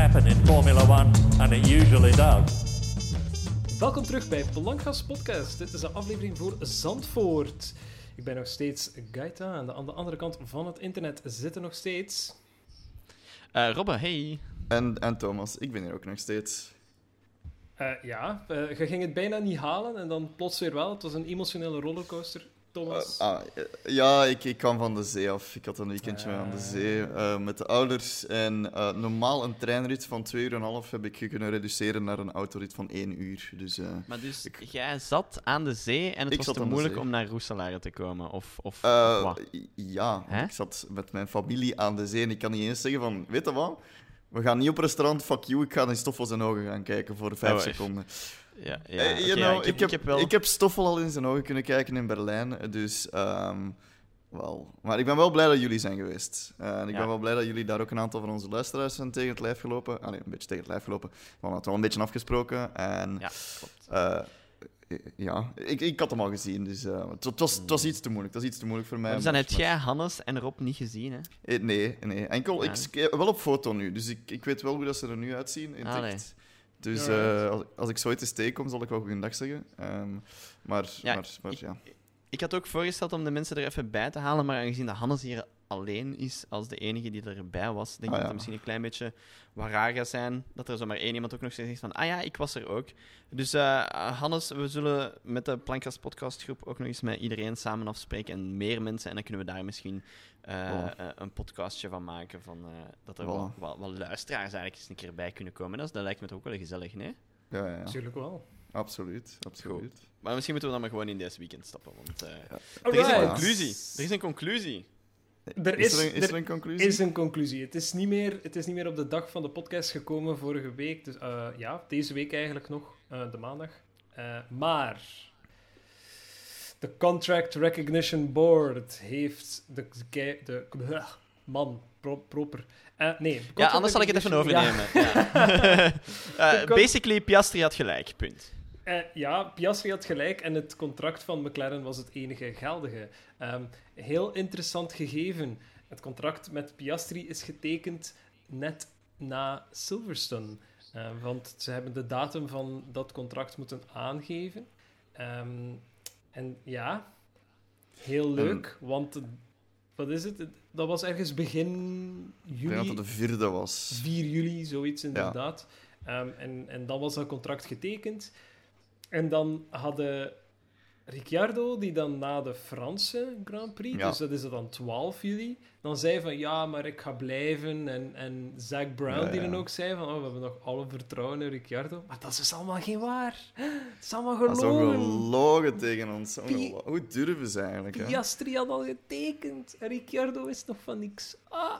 happen in Formula One, and it usually does. Welkom terug bij Blankgas Podcast. Dit is een aflevering voor Zandvoort. Ik ben nog steeds Gaita en aan de andere kant van het internet zitten nog steeds... Uh, Robbe, hey. En, en Thomas, ik ben hier ook nog steeds. Uh, ja, uh, je ging het bijna niet halen en dan plots weer wel. Het was een emotionele rollercoaster. Thomas? Uh, ah, ja, ik, ik kwam van de zee af. Ik had een weekendje aan de zee uh, met de ouders. En uh, normaal een treinrit van 2 uur en half heb ik kunnen reduceren naar een autorit van 1 uur. Dus, maar dus ik, jij zat aan de zee en het was te moeilijk om naar Roeselare te komen? Of, of, wat? Ja, ik zat met mijn familie aan de zee en ik kan niet eens zeggen van... Weet je wat? We gaan niet op restaurant, fuck you. Ik ga in Stoffel zijn ogen gaan kijken voor 5 oh, seconden. Ja, ja. You know, ik, heb, ik, heb, ik, heb wel... ik heb Stoffel al in zijn ogen kunnen kijken in Berlijn. Dus, um, wel. Maar ik ben wel blij dat jullie zijn geweest. Uh, en ik ja. ben wel blij dat jullie daar ook een aantal van onze luisteraars zijn tegen het lijf gelopen. Ah, nee, een beetje tegen het lijf gelopen. We hadden het wel een beetje afgesproken. En, ja, klopt. Uh, ja, ik, ik had hem al gezien, dus uh, het, was, het was iets te moeilijk. Dat is iets te moeilijk voor mij. Dus dan heb jij Hannes en Rob niet gezien, hè? Nee, nee. Enkel, ja. ik, wel op foto nu, dus ik, ik weet wel hoe dat ze er nu uitzien in ah, echt. Dus uh, als, als, ik zo tegenkom, zal ik wel goedendag zeggen. Um, maar, ja, maar, maar, ja. Ik, ik, had ook voorgesteld om de mensen er even bij te halen, maar aangezien dat Hannes hier alleen is als de enige die erbij was, denk ik ah, dat het misschien een klein beetje wat raar gaat zijn dat er zomaar één iemand ook nog zegt van ah ja, ik was er ook. Dus uh, Hannes, we zullen met de Plankas podcastgroep ook nog eens met iedereen samen afspreken en meer mensen en dan kunnen we daar misschien uh, oh. uh, een podcastje van maken van dat er oh. wat, wat, luisteraars eigenlijk eens een keer bij kunnen komen. Dat, dat lijkt me toch ook wel gezellig, nee? Ja, ja. Natuurlijk wel. Absoluut, absoluut. Goed. Maar misschien moeten we dan maar gewoon in deze weekend stappen, want ja. er is een conclusie. Er is een conclusie. Er is, is, er een, is er een conclusie? is een conclusie. Het is, niet meer, het is niet meer op de dag van de podcast gekomen vorige week. Dus uh, ja, deze week eigenlijk nog, uh, de maandag. Uh, maar de Contract Recognition Board heeft de... de, de, de man, pro, proper. nee, ja, anders zal ik het even overnemen. Ja. ja. basically, Piastri had gelijk, punt. Uh, ja, Piastri had gelijk en het contract van McLaren was het enige geldige. Um, heel interessant gegeven. Het contract met Piastri is getekend net na Silverstone. Uh, want ze hebben de datum van dat contract moeten aangeven. Um, en ja, heel leuk, um, want wat is het? Dat was ergens begin juli. Ik denk dat het de vierde was. 4 juli, zoiets inderdaad. Ja. en, en dan was dat contract getekend. En dan hadden Ricciardo, die dan na de Franse Grand Prix, ja. dus dat is dan 12 juli, dan zei van ja, maar ik ga blijven. En, en Zach Brown, ja, die dan ook zei van oh, we hebben nog alle vertrouwen in Ricciardo. Maar dat is dus allemaal geen waar. Het is allemaal gelogen. Dat is gelogen tegen ons. Pi Hoe durven ze eigenlijk? Hè? Piastri had al getekend. En Ricciardo is nog van niks. Ah.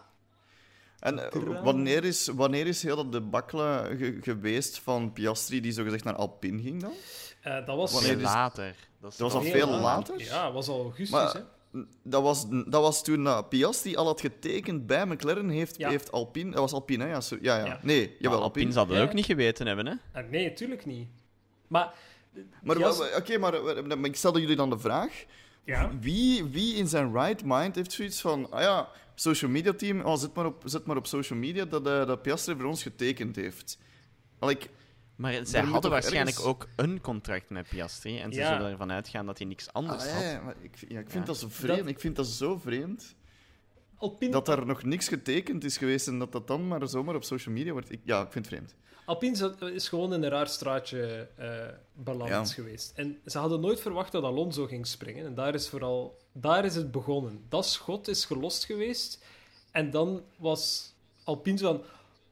En uh, wanneer is, wanneer is heel dat debakkelen ge geweest van Piastri die zogezegd naar Alpine ging dan? Uh, dat was wanneer later. Dat, dat was al veel later? later? Ja, dat was al augustus, maar, hè? Dat was, dat was toen uh, Piastri al had getekend bij McLaren, heeft, ja. heeft Alpine... Dat was Alpine, hè? Ja, ja, ja. ja. Nee, jawel, maar Alpine. zou dat ook niet geweten hebben, hè? Uh, nee, tuurlijk niet. Maar... Maar oké, okay, maar, maar ik stelde jullie dan de vraag... Ja? Wie, wie in zijn right mind heeft zoiets van... Ah ja, social media team, oh, zet, maar op, zet maar op social media dat, uh, dat Piastri voor ons getekend heeft. Like, maar zij hadden waarschijnlijk ergens... ook een contract met Piastri. En ze ja. zullen ervan uitgaan dat hij niks anders ah, had. Ja, maar ik, ja, ik vind dat zo vreemd. Dat... Ik vind dat zo vreemd. Alpine... Dat daar nog niks getekend is geweest en dat dat dan maar zomaar op social media wordt. Ik, ja, ik vind het vreemd. Alpine is gewoon in een raar straatje uh, beland geweest. En ze hadden nooit verwacht dat Alonso ging springen. En daar is vooral... Daar is het begonnen. Dat schot is gelost geweest. En dan was Alpine zo van...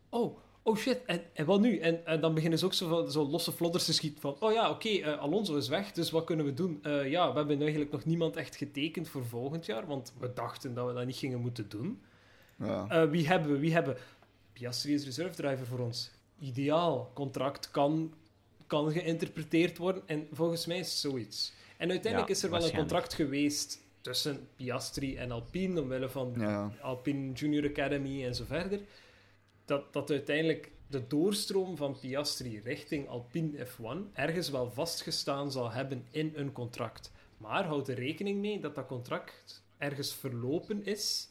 Oh, oh shit, en, en wat nu? En, en dan beginnen ze ook zo, zo losse flodders te schieten van... Oh ja, oké, okay, uh, Alonso is weg, dus wat kunnen we doen? Uh, ja, we hebben eigenlijk nog niemand echt getekend voor volgend jaar, want we dachten dat we dat niet gingen moeten doen. Ja. Uh, wie hebben we? Wie hebben... Piastri is reserve driver voor ons. Ideaal. Contract kan, kan geïnterpreteerd worden en volgens mij is het zoiets. En uiteindelijk ja, is er wel een contract geweest tussen Piastri en Alpine, omwille van ja. Alpine Junior Academy en zo verder, dat, dat uiteindelijk de doorstroom van Piastri richting Alpine F1 ergens wel vastgestaan zal hebben in een contract. Maar houd er rekening mee dat dat contract ergens verlopen is.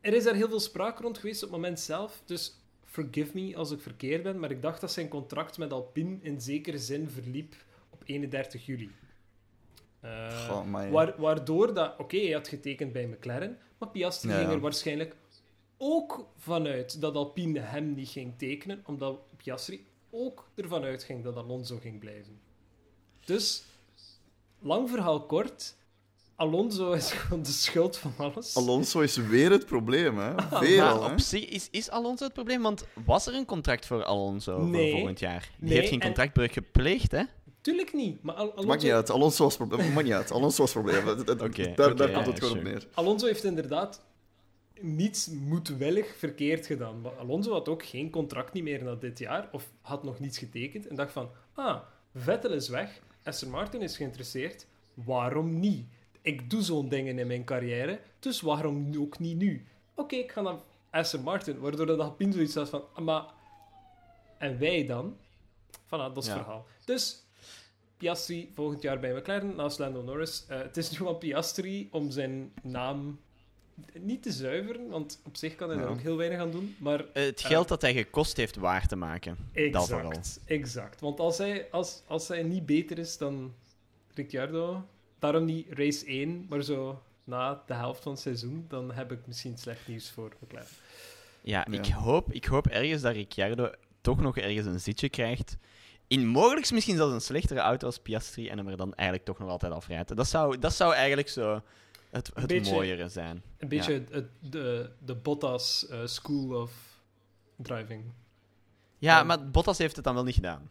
Er is daar heel veel sprake rond geweest op het moment zelf, dus forgive me als ik verkeerd ben, maar ik dacht dat zijn contract met Alpine in zekere zin verliep op 31 juli. Uh, Goh, waar, waardoor dat, oké, hij had getekend bij McLaren, maar Piastri Ja, ging er waarschijnlijk ook vanuit dat Alpine hem niet ging tekenen, omdat Piastri ook ervan uitging dat Alonso ging blijven. Dus, lang verhaal kort, Alonso is gewoon de schuld van alles. Alonso is weer het probleem, hè? Weer Maar al, hè? op zich is, is Alonso het probleem, want was er een contract voor Alonso Nee. voor volgend jaar? Die Nee, heeft geen en- contractbreuk gepleegd, hè? Tuurlijk niet, maar Al- Alonso, Maakt niet uit, Alonso was het probleem. Maakt niet uit, Alonso was het probleem. Daar oké, daar ja, komt het ja, gewoon op neer. Alonso heeft inderdaad niets moedwillig verkeerd gedaan. Maar Alonso had ook geen contract niet meer na dit jaar, of had nog niets getekend, en dacht van, ah, Vettel is weg, Aston Martin is geïnteresseerd, waarom niet? Ik doe zo'n dingen in mijn carrière, dus waarom ook niet nu? Oké, ik ga naar Aston Martin, waardoor dat Alpine zoiets had van, ah, maar... En wij dan? Voilà, dat is Ja. het verhaal. Dus... Piastri volgend jaar bij McLaren naast Lando Norris. Eh, het is nu aan Piastri om zijn naam niet te zuiveren, want op zich kan hij er ook heel weinig aan doen. Maar Eh, het Eh. geld dat hij gekost heeft waar te maken. Dat vooral. exact, exact. Want als hij, als, als hij niet beter is dan Ricciardo, daarom niet race 1, maar zo na de helft van het seizoen, dan heb ik misschien slecht nieuws voor McLaren. Ja, Ja. Ik, hoop, ik hoop ergens dat Ricciardo toch nog ergens een zitje krijgt. In mogelijk misschien zelfs een slechtere auto als Piastri en hem er dan eigenlijk toch nog altijd afrijdt. Dat zou, dat zou eigenlijk zo het, het Beetje- mooiere zijn. Een beetje het- het- de, de Bottas eh, School of Driving. Ja, maar Bottas heeft het dan wel niet gedaan.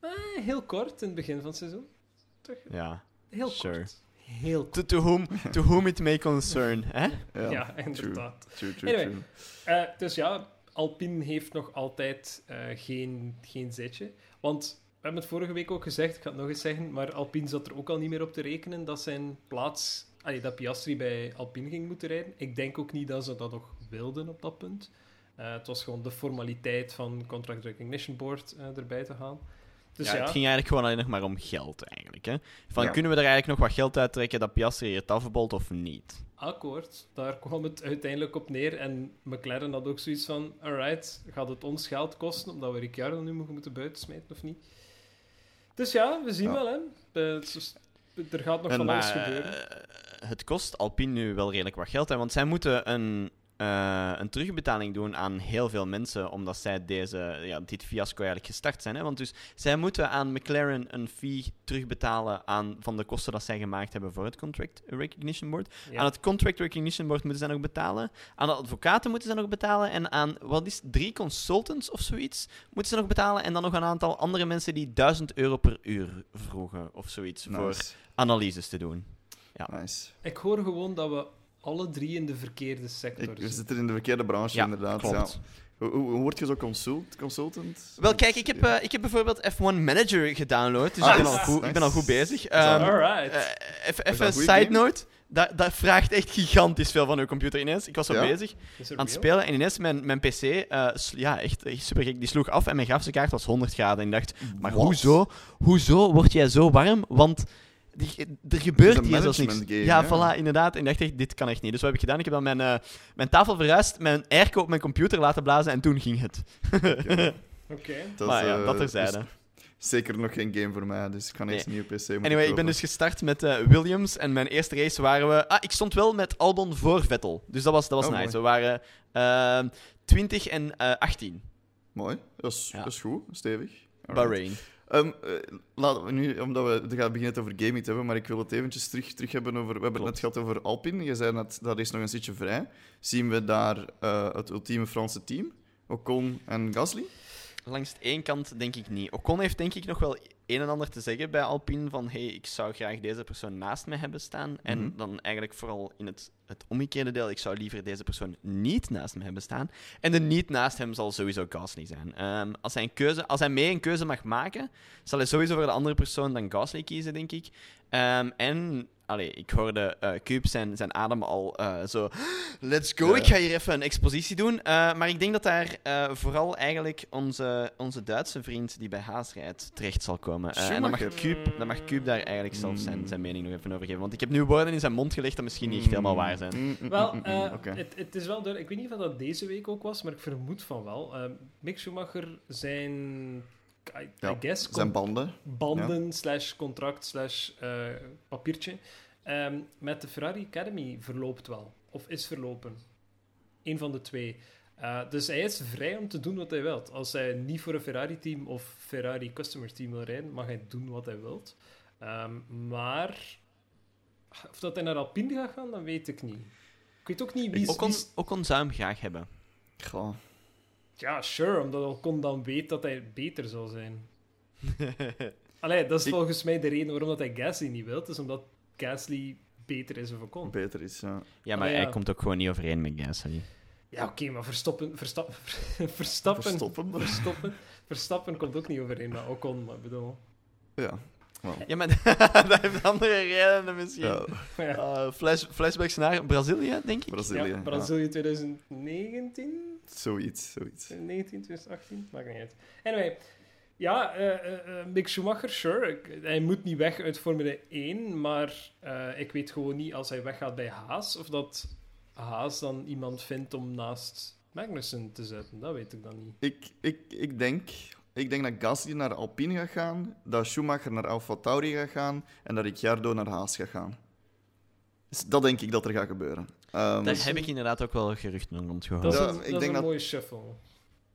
Eh, heel kort in het begin van het seizoen. Toch? Ja. Heel Sure. kort. Heel kort. To, to, whom, to whom it may concern. Hè? Ja, Ja, inderdaad. true, true, Anyway. true. Eh, dus ja, Alpine heeft nog altijd geen, geen zetje. Want we hebben het vorige week ook gezegd, ik ga het nog eens zeggen, maar Alpine zat er ook al niet meer op te rekenen dat zijn plaats, allee, dat Piastri bij Alpine ging moeten rijden. Ik denk ook niet dat ze dat nog wilden op dat punt. Eh, het was gewoon de formaliteit van Contract Recognition Board eh, erbij te gaan. Dus ja, ja, Het ging eigenlijk gewoon alleen nog maar om geld, eigenlijk. Hè? Van, Ja. Kunnen we er eigenlijk nog wat geld uittrekken dat Piastri het afbolt of niet? akkoord. Daar kwam het uiteindelijk op neer. En McLaren had ook zoiets van: alright, gaat het ons geld kosten omdat we Ricciardo nu moeten moeten buitensmijten of niet? Dus ja, we zien Ja. wel, hè. Eh, er gaat nog En van alles gebeuren. Het kost Alpine nu wel redelijk wat geld, hè, want zij moeten een, eh, een terugbetaling doen aan heel veel mensen, omdat zij deze, ja, dit fiasco eigenlijk gestart zijn. Hè? Want dus zij moeten aan McLaren een fee terugbetalen aan, van de kosten dat zij gemaakt hebben voor het Contract Recognition Board. Ja. Aan het Contract Recognition Board moeten zij nog betalen. Aan de advocaten moeten zij nog betalen. En aan, wat is drie consultants of zoiets moeten ze nog betalen. En dan nog een aantal andere mensen die 1000 euro per uur vroegen of zoiets voor analyses te doen. Nice. Ik hoor gewoon dat we alle drie in de verkeerde sector Ik, we zitten. in de verkeerde branche, Ja, inderdaad. klopt. Ja. Hoe, hoe, hoe word je zo consult, consultant? Wel, kijk, ik heb, eh, ik heb bijvoorbeeld F1 Manager gedownload, dus Ah, ik, ben nice, al goed, ik ben al goed bezig. Ehm, Alright. eh, even een side game? note. Dat, dat vraagt echt gigantisch veel van uw computer ineens. Ik was zo Ja? bezig aan het spelen en ineens mijn, mijn PC, eh, ja, echt, echt super gek, die sloeg af en mijn grafische kaart was 100 graden. En ik dacht, maar hoezo, hoezo word jij zo warm? Want er gebeurt hier zelfs niks. game, ja, ja. voilà, inderdaad. En ik dacht echt, dit kan echt niet. Dus wat heb ik gedaan? Ik heb dan mijn, eh, mijn tafel verhuisd, mijn airco op mijn computer laten blazen en toen ging het. Oké. Dat, maar ja, eh, dat terzijde. is zeker nog geen game voor mij, dus ik kan Nee. eens een nieuwe PC moeten Anyway, ik ben dus gestart met eh, Williams en mijn eerste race waren we... Ah, ik stond wel met Albon voor Vettel. Dus dat was, dat was Oh, nice. mooi. We waren eh 20 en eh 18. Mooi, dat is, Ja. dat is goed, stevig. Alright. Bahrain. Eh, laten we nu, omdat we het gaan beginnen over gaming te hebben, maar ik wil het eventjes terug, terug hebben over... We hebben het net gehad over Alpine. Je zei net, dat is nog een zitje vrij. Zien we daar eh, het ultieme Franse team? Ocon en Gasly? Langs de één kant denk ik niet. Ocon heeft denk ik nog wel een en ander te zeggen bij Alpine van hey, ik zou graag deze persoon naast mij hebben staan. En Mhm. dan eigenlijk vooral in het, het omgekeerde deel, ik zou liever deze persoon niet naast me hebben staan. En de niet naast hem zal sowieso Gasly zijn. Ehm, als, hij een keuze, als hij mee een keuze mag maken, zal hij sowieso voor de andere persoon dan Gasly kiezen, denk ik. Ehm, en allee, ik hoorde uh, Cube zijn, zijn adem al uh, zo... Let's go, ik ga hier even een expositie doen. Uh, maar ik denk dat daar vooral eigenlijk onze, onze Duitse vriend die bij Haas rijdt terecht zal komen. en dan mag, Cube, dan mag Cube daar eigenlijk zelf zijn, mm. zijn mening nog even over geven. Want ik heb nu woorden in zijn mond gelegd dat misschien niet echt helemaal mm. waar zijn. Mm, wel, okay. het, het, is wel duidelijk. Ik weet niet of dat deze week ook was, maar ik vermoed van wel. Mick Schumacher zijn I, ja, guess, zijn banden. Banden slash contract slash uh, papiertje. Um, met de Ferrari Academy verloopt wel. Of is verlopen. Eén van de twee. Uh, dus hij is vrij om te doen wat hij wilt. Als hij niet voor een Ferrari-team of Ferrari Customer Team wil rijden, mag hij doen wat hij wilt. Um, maar of dat hij naar Alpine gaat gaan, dat weet ik niet. Ik weet ook niet wie... Ocon, Ocon zou hem graag hebben. Goh. Ja, sure, omdat Ocon dan weet dat hij beter zal zijn. Allee, dat is volgens mij de reden waarom dat hij Gasly niet wil. is omdat Gasly beter is of Ocon. Beter is, ja. Ja, maar hij komt ook gewoon niet overeen met Gasly. Ja, oké, maar Verstoppen, Verstappen, Verstappen, Verstoppen. Verstoppen, Verstappen komt ook niet overeen met Ocon, maar bedoel... Ja, Ja, maar dat heeft andere redenen misschien. Ja. Uh, flash, flashbacks naar Brazilië, denk ik. Brazilië, ja, Brazilië 2019? Zoiets, zoiets. 19, 2018, maakt niet uit. Anyway, ja, uh, uh, Mick Schumacher, sure. hij moet niet weg uit Formule 1, maar ik weet gewoon niet als hij weggaat bij Haas, of dat Haas dan iemand vindt om naast Magnussen te zetten. Dat weet ik dan niet. Ik, ik, ik, denk, ik denk dat Gasly naar Alpine gaat gaan, dat Schumacher naar Alfa Tauri gaat gaan en dat Ricciardo naar Haas gaat gaan. Dus dat denk ik dat er gaat gebeuren. Um, Daar heb ik inderdaad ook wel geruchten rond gehoord. Dat is een, dat is een mooie shuffle.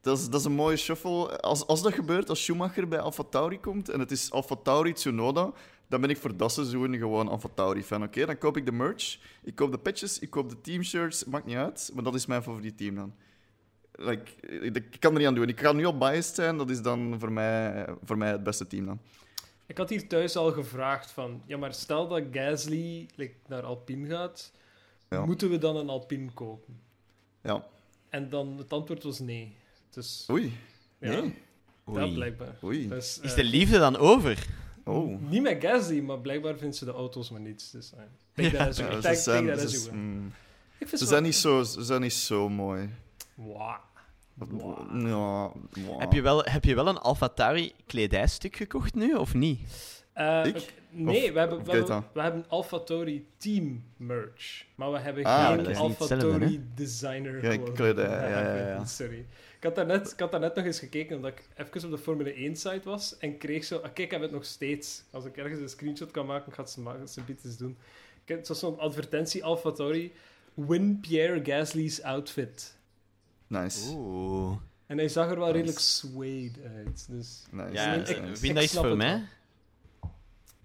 Dat is, dat is een mooie shuffle. Als, als dat gebeurt, als Schumacher bij Alfa Tauri komt en het is Alfa Tauri Tsunoda, dan ben ik voor dat seizoen gewoon Alfa Tauri fan. Oké, dan koop ik de merch, ik koop de patches, ik koop de teamshirts, maakt niet uit, maar dat is mijn favoriete team dan. Like, ik, kan er niet aan doen. Ik ga nu op biased zijn, dat is dan voor mij, voor mij het beste team dan. Ik had hier thuis al gevraagd van, ja, maar stel dat Gasly like, naar Alpine gaat, moeten we dan een Alpine kopen? Ja. En dan het antwoord was nee. Dus, Oei. Ja, Oei. blijkbaar. Oei. Dus, is de liefde dan over? Oh. Niet met Gasly, maar blijkbaar vinden ze de auto's maar niets. Dus, uh, ja. dat is ja, ze zijn, dat is, mm, ze, zijn niet zo, ze zijn niet zo mooi. Wow. Wow. Ja, wow. Heb, je wel, heb je wel een AlphaTauri kledijstuk gekocht nu, of niet? Uh, nee, we hebben, we, hebben, we hebben AlphaTauri Team merch. Maar we hebben ah, geen AlphaTauri Designer. Ja, kledij, ja, ja, ja, Sorry. Ik had, daarnet, ik had daarnet nog eens gekeken, omdat ik even op de Formule 1 site was en kreeg zo... Ah, kijk, ik heb het nog steeds. Als ik ergens een screenshot kan maken, ga ik ze eens doen. Het was zo'n advertentie, AlphaTauri. Win Pierre Gasly's outfit. Nice. Oeh. En hij zag er wel redelijk suede uit. Dus... Nice. Ja, nice. ik, wie dat is voor mij?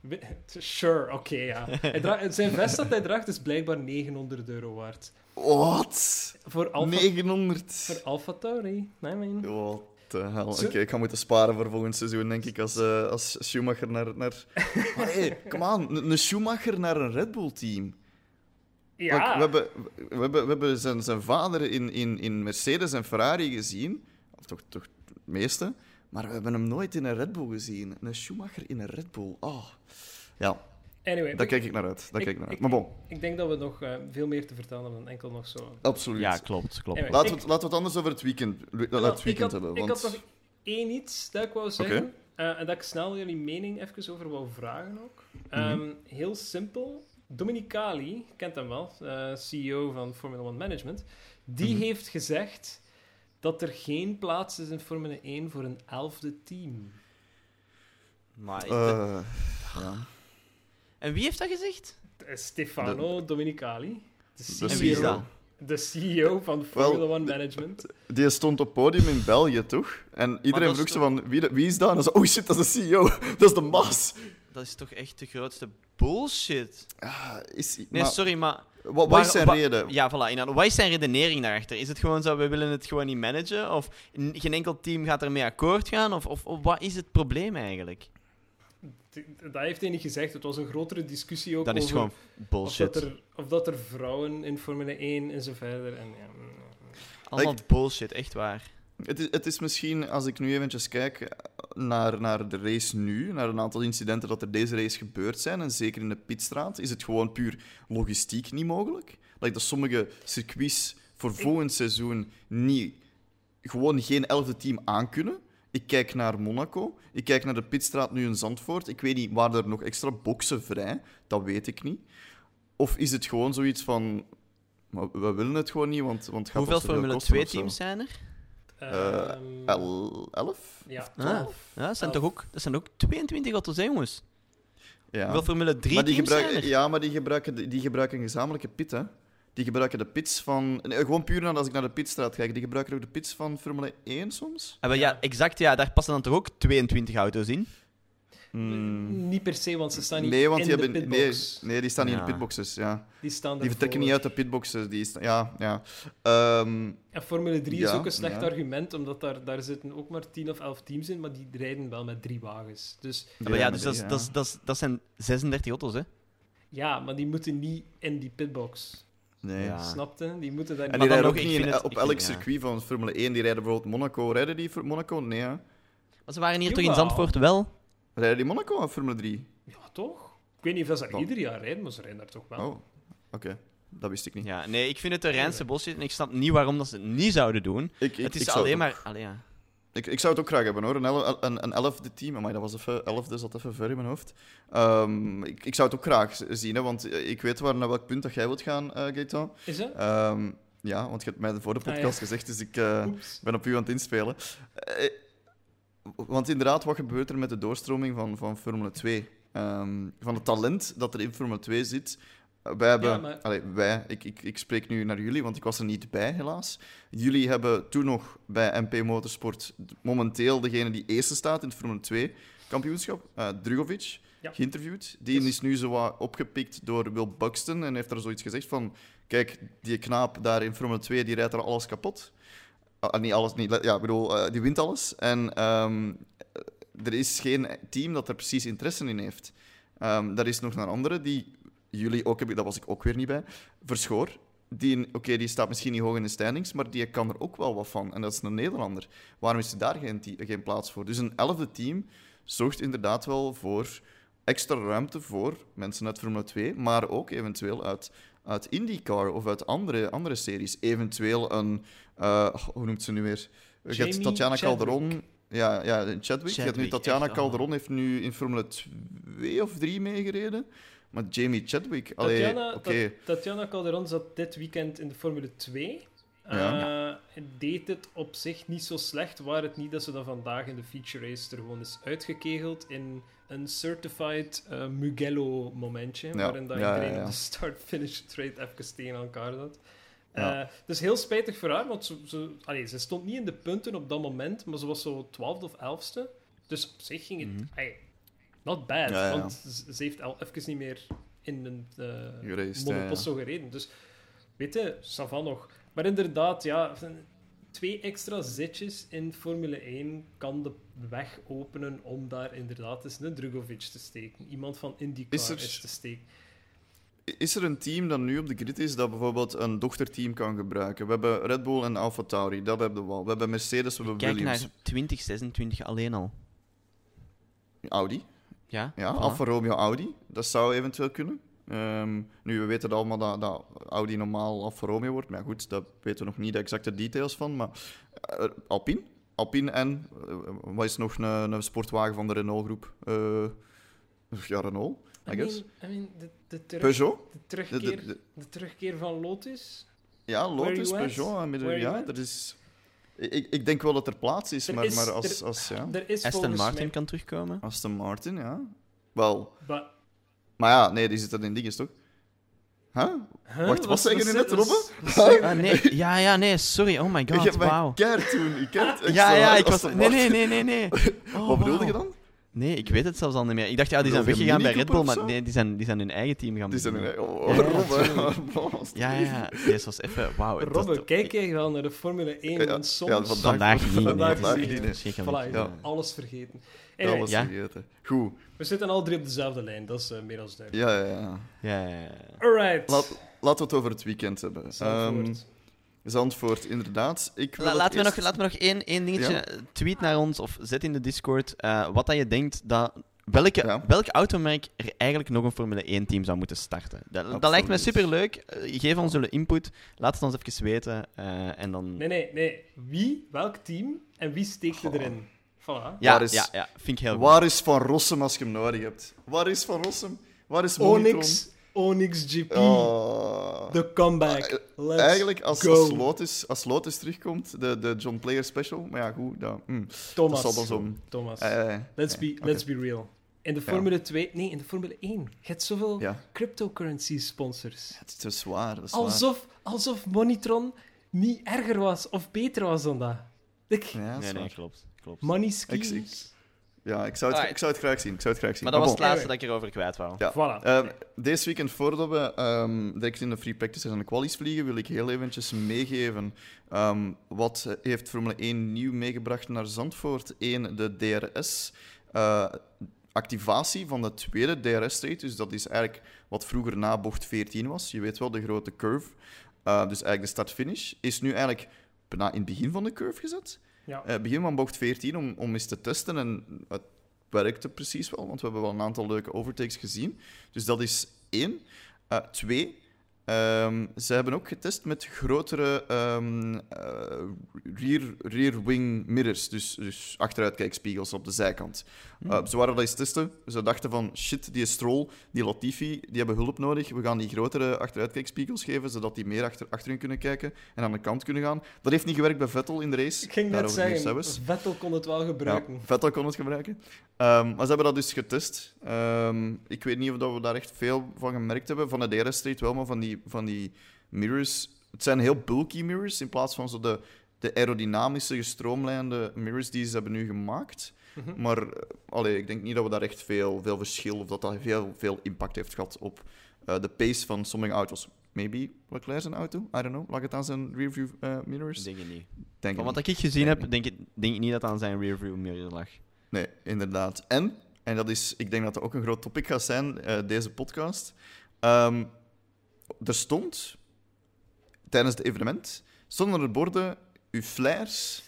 Sure, oké, ja. zijn vest dat hij draagt is blijkbaar 900 euro waard. Wat? Voor Alpha, 900? Voor Alpha Tauri. Nee, man. What the hell. Oké, ik ga moeten sparen voor volgend seizoen, denk ik, als, uh, als Schumacher naar... naar... Maar hey, come on. Een Schumacher naar een Red Bull-team. Ja. we hebben, we hebben, we hebben zijn, zijn vader in, in, in Mercedes en Ferrari gezien. Of toch, toch het meeste. Maar we hebben hem nooit in een Red Bull gezien. Een Schumacher in een Red Bull. Oh. Ja. Anyway, daar kijk ik naar uit. Daar ik, kijk ik naar uit. Maar bon. Ik denk dat we nog uh, veel meer te vertellen hebben dan enkel nog zo. Absoluut. Ja, klopt. klopt. Anyway, laten, we, laten we het anders over het weekend, het weekend had, hebben. Want... Ik had nog één iets dat ik wou zeggen. Okay. Uh, en dat ik snel jullie mening even over wou vragen ook. Um, mm -hmm. Heel simpel. Dominicali, kent hem wel, uh, CEO van Formula One Management. Die mm -hmm. heeft gezegd dat er geen plaats is in Formule 1 voor een elfde team. Maar uh, ja. En wie heeft dat gezegd? Stefano de... Dominicali. De CEO, en wie is dat? De CEO van Formula well, One Management. Die stond op podium in België, toch? En iedereen vroeg ze van, wie, wie is dat? En dan zei oh shit, dat is de CEO. Dat is de Mas. Dat is toch echt de grootste bullshit? Ah, is, nee, maar... sorry, maar wat, wat is zijn reden? Ja, voilà. Wat is zijn redenering daarachter? Is het gewoon zo, we willen het gewoon niet managen? Of geen enkel team gaat ermee akkoord gaan? Of, of, of wat is het probleem eigenlijk? Dat heeft hij niet gezegd. Het was een grotere discussie ook dat is gewoon bullshit. Of dat, er, of dat er vrouwen in Formule 1 en zo verder. En, ja. Allemaal like, bullshit, echt waar. Het is, het is misschien, als ik nu eventjes kijk, naar, naar de race nu, naar een aantal incidenten dat er deze race gebeurd zijn, en zeker in de pitstraat, is het gewoon puur logistiek niet mogelijk. Dat dat sommige circuits voor volgend seizoen niet, gewoon geen elfde team aankunnen. Ik kijk naar Monaco. Ik kijk naar de pitstraat nu in Zandvoort. Ik weet niet waar er nog extra boxen vrij. Dat weet ik niet. Of is het gewoon zoiets van... We willen het gewoon niet, want, want het gaat Hoeveel Formule kosten 2 of zo. teams zijn er? Eh, Ehm, El- elf? ja, Ah, 12. ja, dat zijn, toch ook, dat zijn ook 22 auto's, hè, jongens? Ja. Hoeveel Formule 3 maar die teams zijn gebruiken, er? ja, maar die gebruiken, die gebruiken een gezamenlijke pit, hè. Die gebruiken de pits van... nee, gewoon puur naar als ik naar de pitstraat kijk. Die gebruiken ook de pits van Formule 1 soms. Ah, wel, ja, exact, ja. Daar passen dan toch ook 22 auto's in? Hmm. Niet per se, want ze staan niet Nee, want in die de hebben... Nee, pitbox. nee, die staan niet in de pitboxes, ja. Die staan Die vertrekken niet uit de pitboxes. Die ja, ja. Ehm, En Formule 3 is ook een slecht ja. argument, omdat daar, daar zitten ook maar 10 of 11 teams in, maar die rijden wel met drie wagens. Dus Ja, maar ja, dus die- dat, is- dat, is- dat, is- dat zijn 36 auto's, hè? ja, maar die moeten niet in die pitbox. Nee. Ja. Snapte? Die moeten daar En niet... die Maar dan rijden ook nog, ik niet in- het- op ik elk vind- ja. circuit van Formule 1. Die rijden bijvoorbeeld Monaco. Rijden die voor Monaco? Nee, hè. Maar ze waren hier toch in. Zandvoort wel? Rijden die Monaco of Formule 3? Ja, toch? Ik weet niet of ze daar Oh. ieder jaar rijden, maar ze rijden daar toch wel. Oh, oké. Dat wist ik niet. Ja, nee, ik vind het de reinste bullshit en ik snap niet waarom dat ze het niet zouden doen. Ik, ik, het is ik alleen maar... Allee, ja. Ik, ik zou het ook graag hebben hoor. Een, een, een elfde team. Maar dat was even elfde, zat even ver in mijn hoofd. Ehm, ik, ik zou het ook graag zien, hè, want ik weet waar naar welk punt dat jij wilt gaan, eh Gaetan. Is dat? Ehm, ja, want je hebt mij de vorige Ah, ja. podcast gezegd, dus ik eh, ben op u aan het inspelen. Eh, want inderdaad, wat gebeurt er met de doorstroming van, van Formule 2? Ehm, van het talent dat er in Formule 2 zit. Wij hebben, Ja, maar- allee, wij, ik, ik, ik spreek nu naar jullie, want ik was er niet bij, helaas. Jullie hebben toen nog bij MP Motorsport momenteel degene die eerste staat in het Formule 2 kampioenschap, eh Drugovic, Ja. geïnterviewd. Die Yes. is nu zo opgepikt door Will Buxton en heeft daar zoiets gezegd van... Kijk, die knaap daar in Formule 2, die rijdt er alles kapot. Ah, niet alles, niet, ja, ik bedoel, eh, die wint alles. En ehm, er is geen team dat er precies interesse in heeft. Ehm daar is nog een andere die jullie ook hebben, dat was ik ook weer niet bij, Verschoor. Die, oké, die staat misschien niet hoog in de standings, maar die kan er ook wel wat van. En dat is een Nederlander. Waarom is er daar geen, geen plaats voor? Dus een elfde team zorgt inderdaad wel voor extra ruimte voor mensen uit Formule 2, maar ook eventueel uit, uit IndyCar of uit andere, andere series. Eventueel een, eh, hoe noemt ze nu weer? Je hebt Tatjana Chadwick. Calderon. Ja, ja, Chadwick. Je hebt nu Chadwick, Tatjana. Calderon heeft nu in Formule 2 of 3 meegereden. Maar Jamie Chadwick, allee, Tatjana, Tatjana Calderon zat dit weekend in de Formule 2. Ja. Eh, deed het op zich niet zo slecht, waar het niet dat ze dan vandaag in de feature race er gewoon is uitgekegeld in een certified eh, Mugello-momentje, Ja, waarin dat ja, iedereen op de start-finish trade even tegen elkaar zat. Ja. Eh, dus heel spijtig voor haar, want ze, ze, allee, ze stond niet in de punten op dat moment, maar ze was zo twaalfde of elfste. Dus op zich ging het... Mhm. allee, not bad, Ja, ja. want ze, heeft al even niet meer in een uh, Geraced, monoposto gereden. Dus weet je, Savan nog. Maar inderdaad, ja, twee extra zitjes in Formule 1 kan de weg openen om daar inderdaad eens een Drugovic te steken. Iemand van IndyCar Is is, te steken. Is er een team dat nu op de grid is dat bijvoorbeeld een dochterteam kan gebruiken? We hebben Red Bull en Alfa Tauri, dat hebben we al. We hebben Mercedes, we hebben Kijk Williams. naar 2026 alleen al. Audi. Ja, Ja, voilà. Alfa Romeo Audi. Dat zou eventueel kunnen. Ehm, nu, we weten allemaal dat, dat Audi normaal Alfa Romeo wordt. Maar ja, goed, daar weten we nog niet de exacte details van. Maar eh, Alpine. Alpine en, eh, wat is nog een, een sportwagen van de Renault-groep? Eh, ja, Renault, I, I guess. mean, I mean, de, de, terug- Peugeot? de, terugkeer, de, de- de terugkeer van Lotus. ja, Lotus? Peugeot. en midden- ja, dat is... Ik, ik denk wel dat er plaats is, Er maar, is- maar als, er- als ja. Er is Aston Martin mij... kan terugkomen. Aston Martin, ja. Wel, Ba- maar ja, nee, die zit er in dinges, toch? Huh? Huh? Wacht, wat zeg je nu net, wat- Robbe? wat zeg- Ah, nee. Ja, ja, nee, sorry. Oh my god, wauw. keihard toen. Je keihard echt Ja, ja, ik was... Nee, nee, nee, nee, nee. Oh, Wat bedoelde wauw. je dan? Nee, ik weet het zelfs al niet meer. Ik dacht, ja, die zijn weggegaan bij Red Bull, maar nee, die zijn, die zijn hun eigen team gaan Die zijn beginnen. een... Oh, Ja, ja, Robbe. Ja, ja, ja. Deze was even... Wauw. het was Robbe, toch- kijk jij wel naar de Formule 1? Ja, want soms... ja, vandaag- Vandaag niet. Vandaag niet, alles vergeten. Ja. vergeten. Goed. we zitten al drie op dezelfde lijn, dat is eh, meer dan duidelijk. Ja, ja, ja. Ja, ja, ja. Alright. Laat, laten we het over het weekend hebben. Zandvoort. Inderdaad. Ik wil La- het laten, we nog, we nog één, één dingetje. Ja. Tweet naar ons of zet in de Discord eh, wat dat je denkt dat. Welke, Ja. welk automerk er eigenlijk nog een Formule 1-team zou moeten starten? Dat, dat lijkt mij Absoluut. superleuk. Eh, geef ons jullie input. Laat het ons even weten. eh, en dan... Nee, nee, nee. Wie, welk team en wie steekt er erin? Voilà. Ja, is- ja, ja, vind ik heel goed. Waar is Van Rossum als je hem nodig hebt? Waar is Van Rossum? Waar is Monitron? Onyx, Onyx GP. Oh. De comeback. Eh, Let's Eigenlijk, als, go. als, Lotus, als Lotus terugkomt, de, de John Player special. Maar ja, goed, dat, hm, Thomas. dat zal dan zo. Thomas. Eh, eh, let's, be, oké. let's be real. In de Formule 2... Nee, in de Formule 1. Je hebt zoveel ja, cryptocurrency sponsors. het is te zwaar. Dat is waar. Alsof, alsof Monitron niet erger was of beter was dan dat. Ik, Ja, dat Nee, nee, klopt. klopt. money Ik- schemes. Ja, ik zou, het, ik zou het graag zien. Ik zou het graag zien. Maar dat was bon. het laatste dat ik erover kwijt wou. Ja. Voilà. Ehm, deze weekend, voordat we ehm, direct in de free practices en de qualies vliegen, wil ik heel eventjes meegeven ehm, wat heeft Formule 1 nieuw meegebracht naar Zandvoort. Eén, de DRS. eh, activatie van de tweede DRS-straight. Dus dat is eigenlijk wat vroeger na bocht 14 was. Je weet wel, de grote curve. Eh, dus eigenlijk de start-finish is nu eigenlijk bijna in het begin van de curve gezet. Ja. Eh, begin van bocht 14 om, om eens te testen. En het werkte precies wel, want we hebben wel een aantal leuke overtakes gezien. Dus dat is één. Eh, twee, ehm, ze hebben ook getest met grotere eh, rear, rear wing mirrors, dus, dus achteruitkijkspiegels op de zijkant. Eh, ze waren dat eens testen. Ze dachten van, shit, die Stroll, die Latifi, die hebben hulp nodig. We gaan die grotere achteruitkijkspiegels geven, zodat die meer achter, achterin kunnen kijken en aan de kant kunnen gaan. Dat heeft niet gewerkt bij Vettel in de race. Ik ging net Daarover zeggen. Vettel kon het wel gebruiken. Ja, Vettel kon het gebruiken. Ehm, maar ze hebben dat dus getest. Ehm, ik weet niet of dat we daar echt veel van gemerkt hebben. Van de DRS-straight wel, maar van die, van die mirrors... Het zijn heel bulky mirrors, in plaats van zo de, de aerodynamische, gestroomlijnde mirrors die ze hebben nu gemaakt. Mhm. Maar eh, allee, ik denk niet dat we daar echt veel, veel verschil... of dat dat veel, veel impact heeft gehad op eh, de pace van sommige auto's. Maybe Leclerc zijn auto? I don't know. Lag het aan zijn rearview eh, mirrors? Denk je niet. Denk Van ik wat ik gezien heb, denk ik, denk ik niet dat aan zijn rearview mirror lag. Nee, inderdaad. En, en dat is, ik denk dat dat ook een groot topic gaat zijn, eh, deze podcast. Ehm, er stond, tijdens het evenement, stonden er borden, uw flares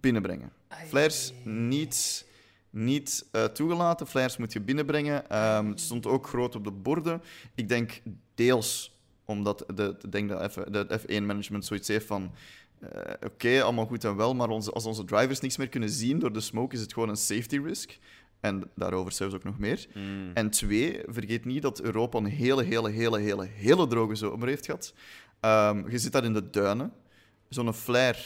binnenbrengen. Flares niet, niet eh, toegelaten, flares moet je binnenbrengen. Ehm, het stond ook groot op de borden. Ik denk deels omdat de, ik denk dat de F1-management zoiets heeft van... eh, Oké, allemaal goed en wel, maar onze, als onze drivers niks meer kunnen zien door de smoke, is het gewoon een safety risk. En daarover zelfs ook nog meer. Mm. En twee, vergeet niet dat Europa een hele, hele, hele, hele, hele droge zomer heeft gehad. Ehm, je zit daar in de duinen, zo'n flare.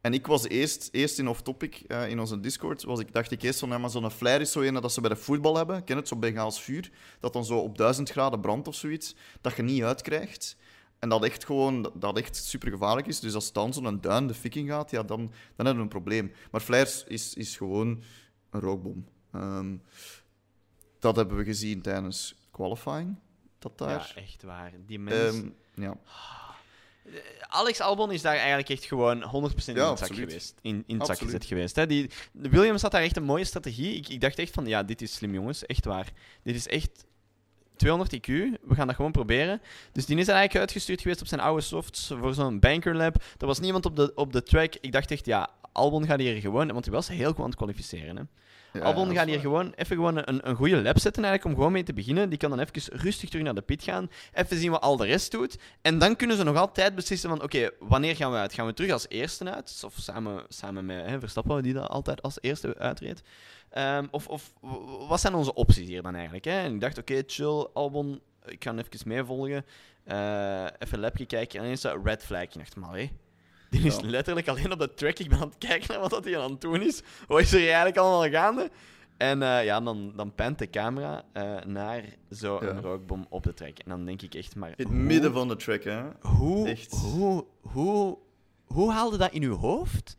En ik was eerst, eerst in off-topic eh, in onze Discord, was ik, dacht ik eerst van, ja, maar zo'n flare is zo een dat ze bij de voetbal hebben. Ken het, zo'n Bengaals vuur, dat dan zo op 1000 graden brandt of zoiets, dat je niet uitkrijgt. En dat echt gewoon, dat echt super gevaarlijk is. Dus als dan zo'n duin de fik in gaat, ja, dan, dan hebben we een probleem. Maar flares is, is gewoon een rookbom. Ehm, dat hebben we gezien tijdens qualifying. Dat daar. Ja, echt waar. Die mens... Ehm, ja. Alex Albon is daar eigenlijk echt gewoon 100% in Ja, het zak absoluut. geweest. In, in het zak gezet geweest. Hè. Die, Williams had daar echt een mooie strategie. Ik, ik dacht echt van, ja, dit is slim, jongens. Echt waar. Dit is echt 200 IQ. We gaan dat gewoon proberen. Dus die is eigenlijk uitgestuurd geweest op zijn oude softs voor zo'n banker lab. Er was niemand op de, op de track. Ik dacht echt, ja, Albon gaat hier gewoon... Want hij was heel goed aan het kwalificeren, hè. Ja, Albon gaat hier waar. gewoon even gewoon een, een goede lap zetten eigenlijk, om gewoon mee te beginnen. Die kan dan even rustig terug naar de pit gaan. Even zien wat al de rest doet. En dan kunnen ze nog altijd beslissen van, oké, wanneer gaan we uit? Gaan we terug als eerste uit? Of samen, samen met hè, Verstappen, die dat altijd als eerste uitreed. Ehm, of, of wat zijn onze opties hier dan eigenlijk? Hè? En ik dacht, oké, chill, Albon, ik ga even meevolgen. Eh, even een lapje kijken. En ineens zo red flag. Ik dacht, maar hé, die is letterlijk alleen op de track. Ik ben aan het kijken naar wat dat hij aan het doen is. Wat is er eigenlijk allemaal gaande? En eh, ja, dan, dan pent de camera eh, naar zo'n Ja. rookbom op de track. En dan denk ik echt maar... In het hoe- midden van de track, hè? Hoe, Echt. hoe, hoe, hoe haalde dat in uw hoofd?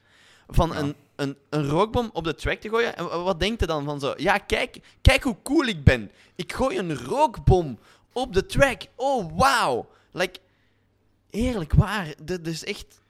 Van Ja. een, een, een rookbom op de track te gooien? En wa- wat denkt je dan van zo? Ja, kijk, kijk hoe cool ik ben. Ik gooi een rookbom op de track. Oh, wauw. Like, eerlijk waar. Dit is echt...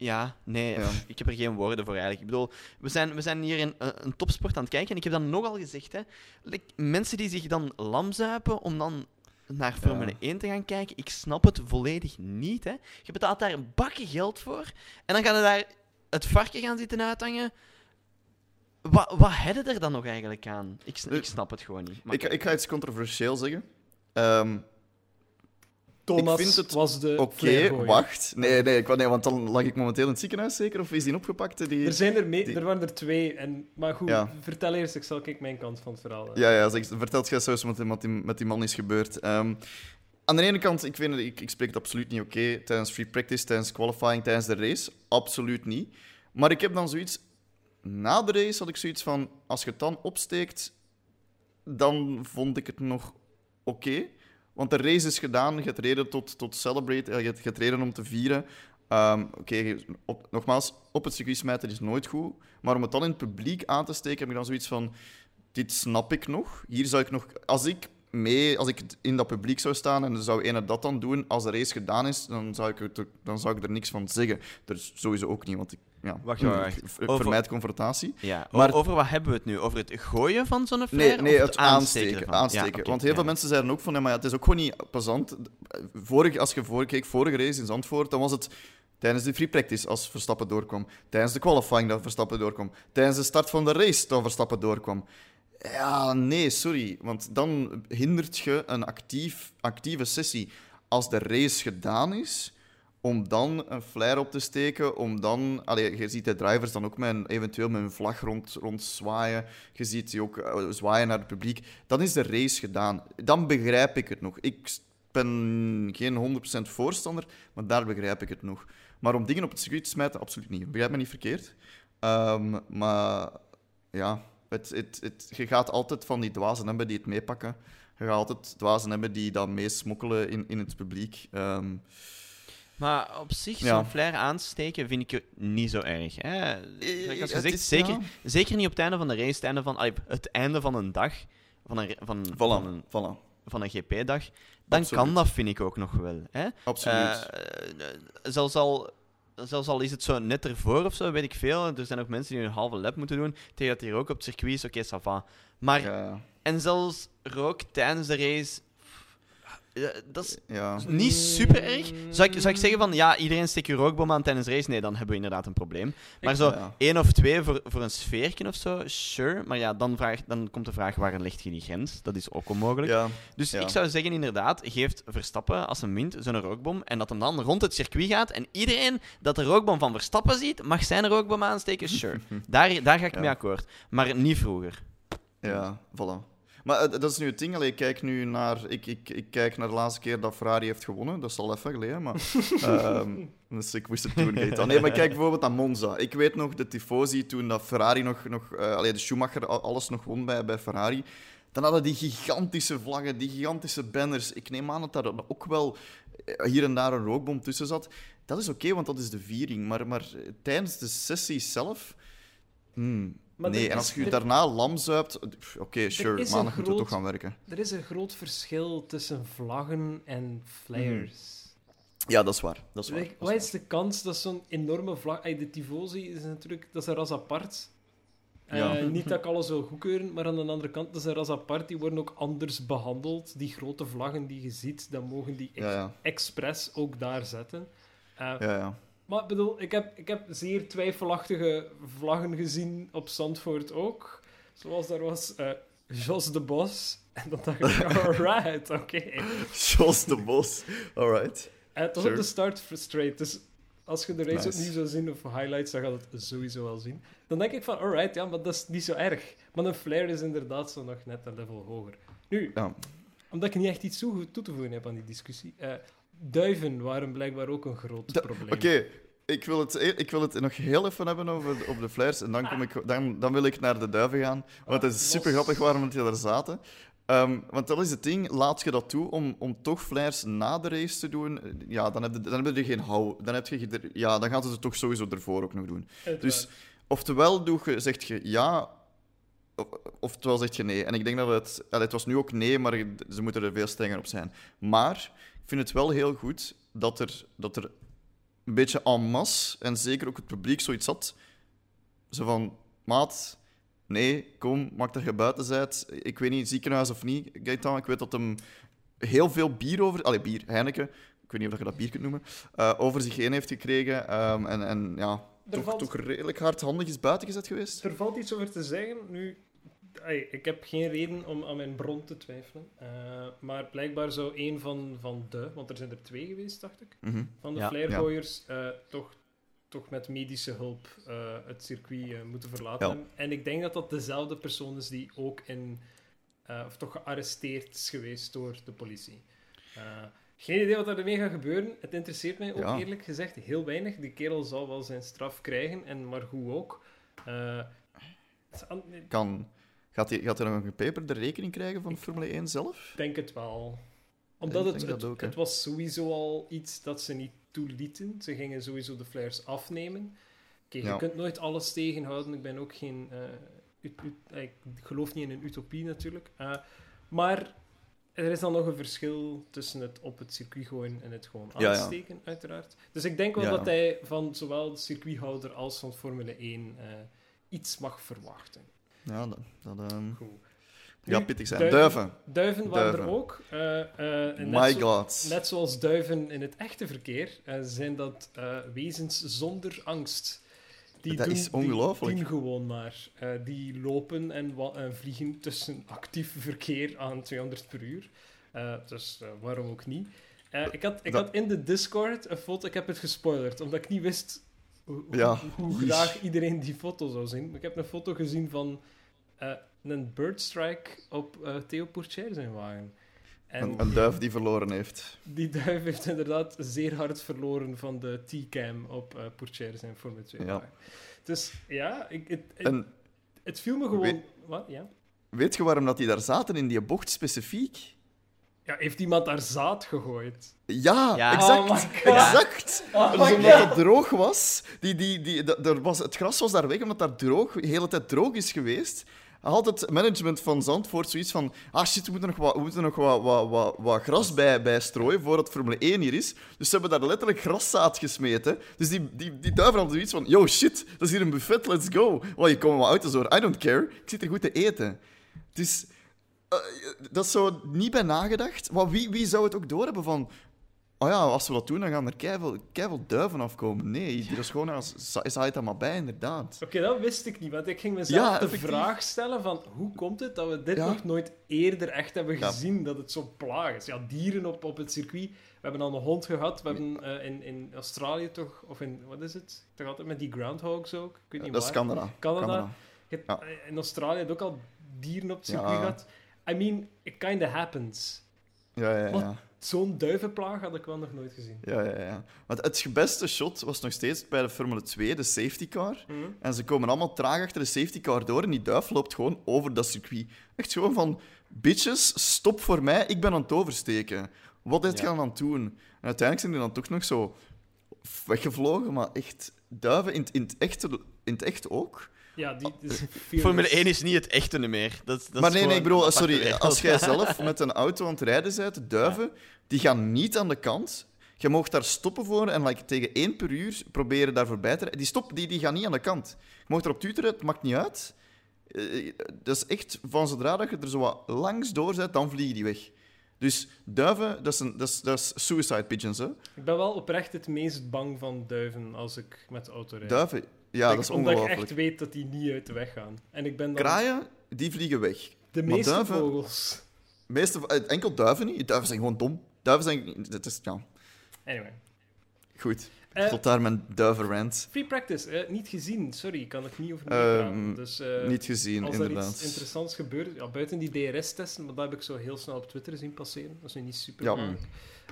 Ja, nee, Ja. ik heb er geen woorden voor eigenlijk. Ik bedoel, we zijn, we zijn hier in een, een topsport aan het kijken. En ik heb dat nogal gezegd, hè. Like, mensen die zich dan lamzuipen om dan naar Formule 1 te gaan kijken. Ik snap het volledig niet. Hè. Je betaalt daar een bakje geld voor. En dan gaan we daar het varken gaan zitten uithangen. Wat, wat hadden er dan nog eigenlijk aan? Ik, ik snap het gewoon niet. Ik, ik ga iets controversieel zeggen. Ehm, Thomas ik vind het was de Oké, wacht. Nee, nee, ik, nee, want dan lag ik momenteel in het ziekenhuis zeker. Of is die opgepakt? Die... Er, zijn er, mee, die- er waren er twee. En, maar goed, Ja. vertel eerst, ik zal kijk mijn kant van het verhaal. Ja, ja, zeg, vertelt jij zo eens wat met die, met die man is gebeurd. Ehm, aan de ene kant, ik, vind, ik, ik spreek het absoluut niet oké tijdens free practice, tijdens qualifying, tijdens de race. Absoluut niet. Maar ik heb dan zoiets... Na de race had ik zoiets van, als je het dan opsteekt, dan vond ik het nog oké. Want de race is gedaan, je hebt reden tot, tot celebrate, eh, je hebt, reden om te vieren. Ehm, Oké, nogmaals, op het circuit smijten is nooit goed. Maar om het dan in het publiek aan te steken, heb ik dan zoiets van dit snap ik nog. Hier zou ik nog... Als ik mee, als ik in dat publiek zou staan en zou ene dat dan doen, als de race gedaan is, dan zou ik, ook- dan zou ik er niks van zeggen. Dat is sowieso ook niet, want ik, ja, Wacht, wacht, wacht. ik ver- Over- vermijd confrontatie. Ja, Maar- over wat hebben we het nu? Over het gooien van zo'n? Nee, nee of het aansteken. aansteken. Ja, Want heel ja. veel mensen zeiden ook van, ja, maar ja, het is ook gewoon niet plezant. Vorig, als je voor, keek, vorige race in Zandvoort, dan was het tijdens de free practice als Verstappen doorkwam. Tijdens de qualifying dat Verstappen doorkwam. Tijdens de start van de race dat Verstappen doorkwam. Ja, nee, sorry. Want dan hindert je een actief, actieve sessie. Als de race gedaan is, om dan een flare op te steken, om dan... Allee, je ziet de drivers dan ook eventueel met een vlag rond, rond zwaaien. Je ziet die ook eh, zwaaien naar het publiek. Dan is de race gedaan. Dan begrijp ik het nog. Ik ben geen 100% voorstander, maar daar begrijp ik het nog. Maar om dingen op het circuit te smijten, absoluut niet. Begrijp me niet verkeerd. Ehm, maar ja, het, het, je gaat altijd van die dwazen hebben die het meepakken. Je gaat altijd dwazen hebben die dat meesmokkelen in, in het publiek. Ehm, Maar op zich, zo'n flare aansteken vind ik niet zo erg. Hè? Zoals het gezegd, is- zeker, zeker niet op het einde van de race, het einde van, allee, het einde van een dag, van een, van, van een, Voilà, van een GP-dag. Dan Absoluut. kan dat, vind ik ook nog wel. Hè? Absoluut. Eh, eh, zelfs, al, zelfs al is het zo net ervoor of zo, weet ik veel. Er zijn ook mensen die een halve lap moeten doen. Tegen dat hier ook op het circuit is, oké, ça va. Maar, ja, en zelfs rook tijdens de race. Dat is ja. niet super erg. Zou ik, zou ik zeggen van ja, iedereen steekt je rookbom aan tijdens de race? Nee, dan hebben we inderdaad een probleem. Maar zo Ja. één of twee voor, voor een sfeertje of zo, sure. Maar ja, dan, vraag, dan komt de vraag waar ligt je die grens? Dat is ook onmogelijk. ja. Dus Ja. ik zou zeggen, inderdaad, geeft Verstappen als een wint zo'n rookbom en dat hem dan rond het circuit gaat en iedereen dat de rookbom van Verstappen ziet, mag zijn rookbom aansteken, sure. Daar, daar ga ik Ja. mee akkoord. Maar niet vroeger. Ja, voilà. Maar eh, dat is nu het ding. Allee, ik, kijk nu naar, ik, ik, ik kijk naar de laatste keer dat Ferrari heeft gewonnen. Dat is al even geleden, maar... ehm, dus ik wist het toen niet. dan. Nee, maar kijk bijvoorbeeld naar Monza. Ik weet nog, de tifosi, toen dat Ferrari nog... nog eh, allee, de Schumacher al- alles nog won bij, bij Ferrari... Dan hadden die gigantische vlaggen, die gigantische banners. Ik neem aan dat daar ook wel eh, hier en daar een rookbom tussen zat. Dat is oké, want dat is de viering. Maar, maar tijdens de sessie zelf... hmm, Maar nee, en als je er- daarna lam zuipt... Oké, sure, is een maandag moeten we toch gaan werken. Er is een groot verschil tussen vlaggen en flares. Ja, dat is waar. Dat is waar. Like, dat wat is is de kans dat zo'n enorme vlag... De Tifosi is natuurlijk... Dat is een ras apart. Eh, niet dat ik alles wil goedkeuren, maar aan de andere kant, dat is een ras apart. Die worden ook anders behandeld. Die grote vlaggen die je ziet, dan mogen die waar. Ja, ja. expres ook daar zetten. Eh, ja, ja. Maar ik bedoel, ik heb, ik heb zeer twijfelachtige vlaggen gezien op Zandvoort ook. Zoals daar was eh, Jos de Bos. En dan dacht ik, alright, oké. Jos de Bos. Alright. En het was Sure. op de start straight, dus als je de race Nice. opnieuw zou zien of highlights, dan gaat het sowieso wel zien. Dan denk ik van, alright, ja, maar dat is niet zo erg. Maar een flare is inderdaad zo nog net een level hoger. Nu, Ja. omdat ik niet echt iets toe, toe te voegen heb aan die discussie. eh, duiven waren blijkbaar ook een groot Da- probleem. Oké, ik, wil het, ik wil het nog heel even hebben over de, op de flares. En dan, kom ik, dan, dan wil ik naar de duiven gaan. Want het is super grappig waarom die daar zaten. Ehm, want dat is het ding, laat je dat toe om, om toch flares na de race te doen, ja, dan heb je, dan heb je geen hou. Dan, heb je, ja, dan gaan ze het toch sowieso ervoor ook nog doen. Dus oftewel doe je, zegt je ja, of, oftewel zeg je nee. En ik denk dat het... het was nu ook nee, maar ze moeten er veel strenger op zijn. Maar vind het wel heel goed dat er, dat er een beetje en masse, en zeker ook het publiek, zoiets had. Zo van, maat, nee, kom, maak dat je buiten bent. Ik weet niet, ziekenhuis of niet, Gaetan. Ik weet dat hem heel veel bier over... Allee, bier, Heineken. Ik weet niet of je dat bier kunt noemen. eh, over zich heen heeft gekregen. ehm, en, en ja, Er toch, valt- toch redelijk hardhandig is buiten gezet geweest. Er valt iets over te zeggen. Nu, ik heb geen reden om aan mijn bron te twijfelen. Eh, maar blijkbaar zou een van, van de, want er zijn er twee geweest, dacht ik, Mhm. van de Ja. flairgooiers, eh, toch, toch met medische hulp eh, het circuit moeten verlaten Ja. En ik denk dat dat dezelfde persoon is die ook in, of toch gearresteerd is geweest door de politie. Geen idee wat er ermee gaat gebeuren. Het interesseert mij ook eerlijk gezegd heel weinig. Die kerel zal wel zijn straf krijgen, en maar hoe ook. Kan, gaat, hij, gaat hij nog een gepeperde rekening krijgen van Formule 1 zelf? denk het wel. Omdat ik het, denk het, ook, het was sowieso al iets dat ze niet toelieten. Ze gingen sowieso de flares afnemen. Oké, je kunt nooit alles tegenhouden. Ik ben ook geen... eh, ut- ut- ik geloof niet in een utopie natuurlijk. Eh, maar er is dan nog een verschil tussen het op het circuit gooien en het gewoon Ja, ja. aansteken, uiteraard. Dus ik denk wel Ja. dat hij van zowel de circuithouder als van Formule 1 eh, iets mag verwachten. Ja, dat, dat ehm, Nu, pittig zijn. duiven- Duiven. Duiven waren Duiven. er ook. eh, eh, My zo- god. Net zoals duiven in het echte verkeer, eh, zijn dat wezens zonder angst. Die Dat doen, is ongelooflijk. Die doen gewoon maar. Die lopen en, vliegen tussen actief verkeer aan 200 per uur. Dus waarom ook niet? Ik had, ik Dat- had in de Discord een foto, ik heb het gespoilerd, omdat ik niet wist hoe, Ja. hoe graag iedereen die foto zou zien. Ik heb een foto gezien van eh, een birdstrike op eh, Theo Pourchaire zijn wagen. En Een, een duif die verloren heeft. die duif heeft inderdaad zeer hard verloren van de T-cam op uh, Pourchaire zijn Formule 2 Ja. wagen. Dus ja, ik, het, het, En het viel me gewoon... Weet- Wat? Ja? weet je waarom dat die daar zaten in die bocht specifiek? Ja, heeft iemand daar zaad gegooid? Ja, Ja. exact. Oh exact. Oh dus omdat het droog was, die, die, die, er was, het gras was daar weg omdat daar droog, de hele tijd droog is geweest. Had het management van Zandvoort zoiets van: ah shit, we moeten nog wat, we moeten nog wat, wat, wat, wat gras bij, bij strooien voordat Formule 1 hier is. Dus ze hebben daar letterlijk graszaad gesmeten. Dus die, die, die duiven hadden zoiets van: yo shit, dat is hier een buffet, let's go. Well, je komen wat auto's door, I don't care. Ik zit er goed te eten. Dus eh, dat is zo niet bij nagedacht. Maar wie, wie zou het ook doorhebben van... Oh ja, als we dat doen, dan gaan er keiveel, keiveel duiven afkomen. Nee, dat is gewoon... Als, dat maar bij, inderdaad. Oké, dat wist ik niet, want ik ging mezelf Ja, de vraag stellen van hoe komt het dat we dit Ja. nog nooit eerder echt hebben Ja. gezien, dat het zo plaag is. Ja, dieren op, op het circuit. We hebben al een hond gehad, we hebben eh, in, in Australië toch, of in, wat is het? Toch altijd met die groundhogs ook? Ik weet niet Dat is. Canada. Canada. Ja. eh, In Australië heb ook al dieren op het circuit gehad. I mean, it kinda happens. Ja, ja, ja. Zo'n duivenplaag had ik wel nog nooit gezien. ja, ja, ja. Want het beste shot was nog steeds bij de Formule 2, de safety car. Mhm. En ze komen allemaal traag achter de safety car door en die duif loopt gewoon over dat circuit. Echt gewoon van, bitches, stop voor mij, ik ben aan het oversteken. Wat is het Ja. gaan aan doen? En uiteindelijk zijn die dan toch nog zo weggevlogen, maar echt duiven in, het- in, het, echt, in het echt ook. Ja, die is Formule fearless. 1 is niet het echte meer. Dat, dat maar is nee, nee, ik bedoel, sorry, als jij zelf met een auto aan het rijden bent, duiven, die gaan niet aan de kant. Je mag daar stoppen voor en like, tegen 1 per uur proberen daar voorbij te rijden. Die, stop, die, die gaan niet aan de kant. Je mag erop tuteren, het maakt niet uit. Eh, dat is echt, van zodra dat je er zo wat langs door zet, dan vliegen die weg. Dus duiven, dat is, een, dat is, dat is suicide pigeons, hè. Ik ben wel oprecht het meest bang van duiven als ik met de auto rijd. Duiven, ja, dat is Omdat ik echt weet dat die niet uit de weg gaan. En ik ben dan Kraaien, die vliegen weg. de meeste duiven- vogels. Meeste, eh, enkel duiven niet. Duiven zijn gewoon dom. Duiven zijn... Dat is, ja, Anyway. goed. Eh, Tot daar mijn duivenrant. Free practice, eh, niet gezien. Sorry, ik kan het niet over meepraten. Dus eh, Niet gezien, als er inderdaad. iets interessants gebeurt, ja, buiten die DRS-testen, maar dat heb ik zo heel snel op Twitter zien passeren. Dat is nu niet super Ja.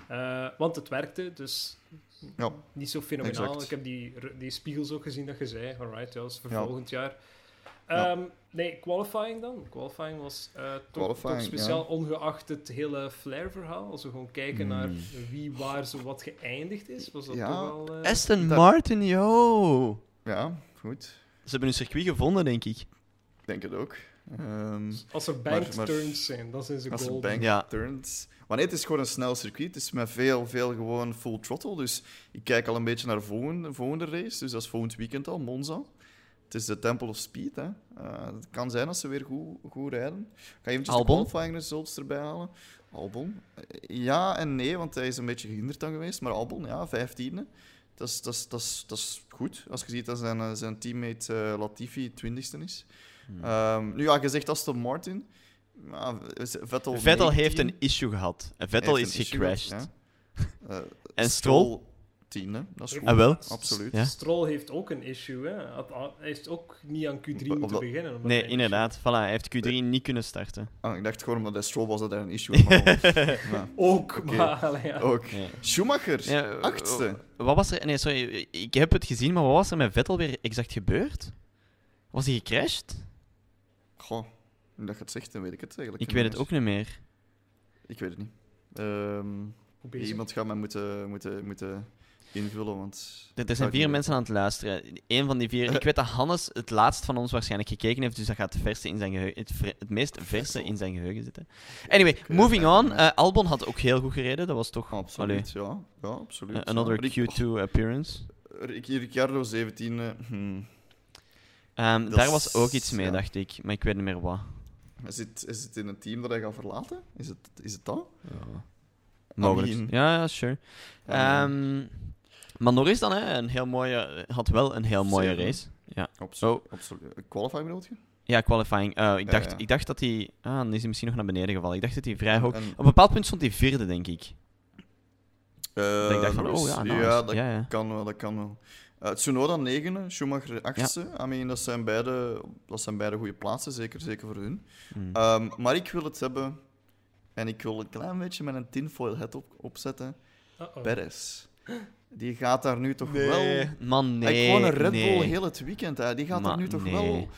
Eh, want het werkte, dus Ja. niet zo fenomenaal. Exact. Ik heb die, die spiegels ook gezien dat je zei. Alright, ja, dat is voor Ja. volgend jaar. Ja. Ehm, nee, qualifying dan. Qualifying was eh, toch, Qualifying, toch speciaal ongeacht het hele Flair-verhaal. Als we gewoon kijken Hmm. naar wie waar zo wat geëindigd is, was dat Ja. toch wel... eh, Aston Dat- Martin, yo. Ja, goed. Ze hebben hun circuit gevonden, denk ik. Ik denk het ook. Ehm, Als er banked maar- turns zijn, dan zijn ze als er golden. bank Ja. turns... Maar nee, het is gewoon een snel circuit. Het is met veel, veel gewoon full throttle. Dus ik kijk al een beetje naar de volgende, volgende race. Dus dat is volgend weekend al, Monza. Het is de Temple of Speed. Hè. Eh, het kan zijn dat ze weer goed, goed rijden. Ik ga eventjes Albon? de qualifying results erbij halen. Albon? Ja en nee, want hij is een beetje gehinderd dan geweest. Maar Albon, ja, vijftiende. Dat is, dat, is, dat, is, dat is goed. Als je ziet dat zijn, eh, zijn teammate uh, Latifi twintigste is. Hmm. Um, nu, ja, je zegt Aston Martin. Ja, Vettel, Vettel heeft een issue gehad. Vettel is gecrashed. Ja. uh, en Stroll? tiende. Dat is goed. Ah, wel? Absoluut. Ja. Stroll heeft ook een issue. Hè. Hij heeft ook niet aan Q3 moeten beginnen. Nee, inderdaad. Voilà, hij heeft Q3 niet kunnen starten. Ah, ik dacht gewoon omdat hij Stroll was dat hij een issue had. Ook, maar... Ja. Ook. Schumacher, ja, achtste. Wat was er... Nee, sorry. Ik heb het gezien, maar wat was er met Vettel weer exact gebeurd? Was hij gecrashed? Goh, dat je het zegt, dan weet ik het eigenlijk. Ik weet het ook niet meer. Ik weet het niet. Um, iemand gaat mij moeten, moeten, moeten invullen. Want er, zijn vier mensen aan het luisteren. Eén van die vier. Ik weet dat Hannes het laatst van ons waarschijnlijk gekeken heeft, dus dat gaat het, verste in zijn geheugen, het, het meest verse in zijn geheugen zitten. Anyway, moving on. Uh, Albon had ook heel goed gereden. Dat was toch. Absoluut, ja. ja. absoluut. Uh, another Q2 appearance. Ricciardo 17. Hmm. Um, daar was ook iets mee, dacht ik, maar ik weet niet meer wat. Is het, is het in een team dat hij gaat verlaten? Is het, is het dat? Ja. Mogelijk. Ja, ja, sure. Um, maar Norris dan, hè, een heel mooie, had wel een heel mooie race. Ja. Absoluut. Oh. Qualifying bedoel je? Ja, qualifying. Uh, ik, dacht, ik dacht dat hij... Ah, dan is hij misschien nog naar beneden gevallen. Ik dacht dat hij vrij hoog... Op een bepaald punt stond hij vierde, denk ik. Uh, ik dacht van, oh ja, Ja, dat ja, ja. kan wel, dat kan wel. Uh, Tsunoda negende, Schumacher achtste. Ja. I mean, dat, zijn beide, dat zijn beide goede plaatsen, zeker, zeker voor hun. Hmm. Um, maar ik wil het hebben... En ik wil een klein beetje met een tinfoil head op, opzetten. Uh -oh. Perez. Die gaat daar nu toch nee. wel... Man, nee. Gewoon een Red Bull heel het weekend. Hè. Die gaat daar nu toch wel...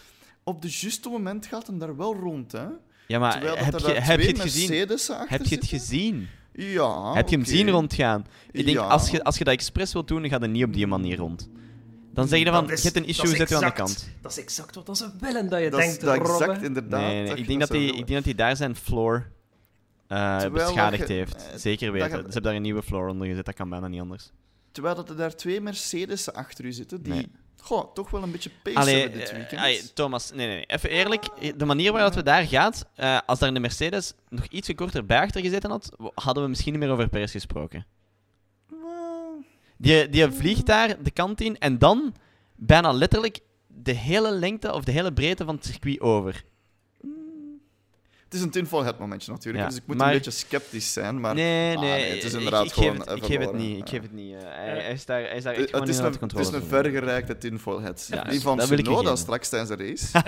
Op de juiste moment gaat hem daar wel rond. Hè. Ja, maar heb je, heb je het gezien? Heb je het gezien? Ja. Heb je hem zien rondgaan? Ik denk, als, je, als je dat expres wilt doen, dan gaat het niet op die manier rond. Dan zeg je van, je hebt een issue, zet je aan de kant. Dat is exact wat ze willen dat je dat denkt, dat exact, inderdaad. Nee, nee, ik, denk dat hij, ik denk dat hij daar zijn floor uh, beschadigd heeft. Zeker weten. Ze hebben daar een nieuwe floor onder gezet, dat kan bijna niet anders. Terwijl dat er daar twee Mercedes achter u zitten die goh, toch wel een beetje pace hebben dit weekend. Thomas, nee, nee, even eerlijk. De manier waarop we daar gaat, uh, als daar een Mercedes nog iets korter bij achter gezeten had, hadden we misschien niet meer over Perez gesproken. Die, die vliegt daar de kant in en dan bijna letterlijk de hele lengte of de hele breedte van het circuit over. Het is een tinfoil momentje natuurlijk, dus ik moet een beetje sceptisch zijn. Maar, nee, ah, nee, het is inderdaad ik, gewoon. Geef het, ik geef het niet. Ik geef het niet. Uh, hij, hij, is daar, hij is daar echt het, is een, Het is een vergerijkte tinfoil. Ja, Die van Tsunoda straks tijdens de race.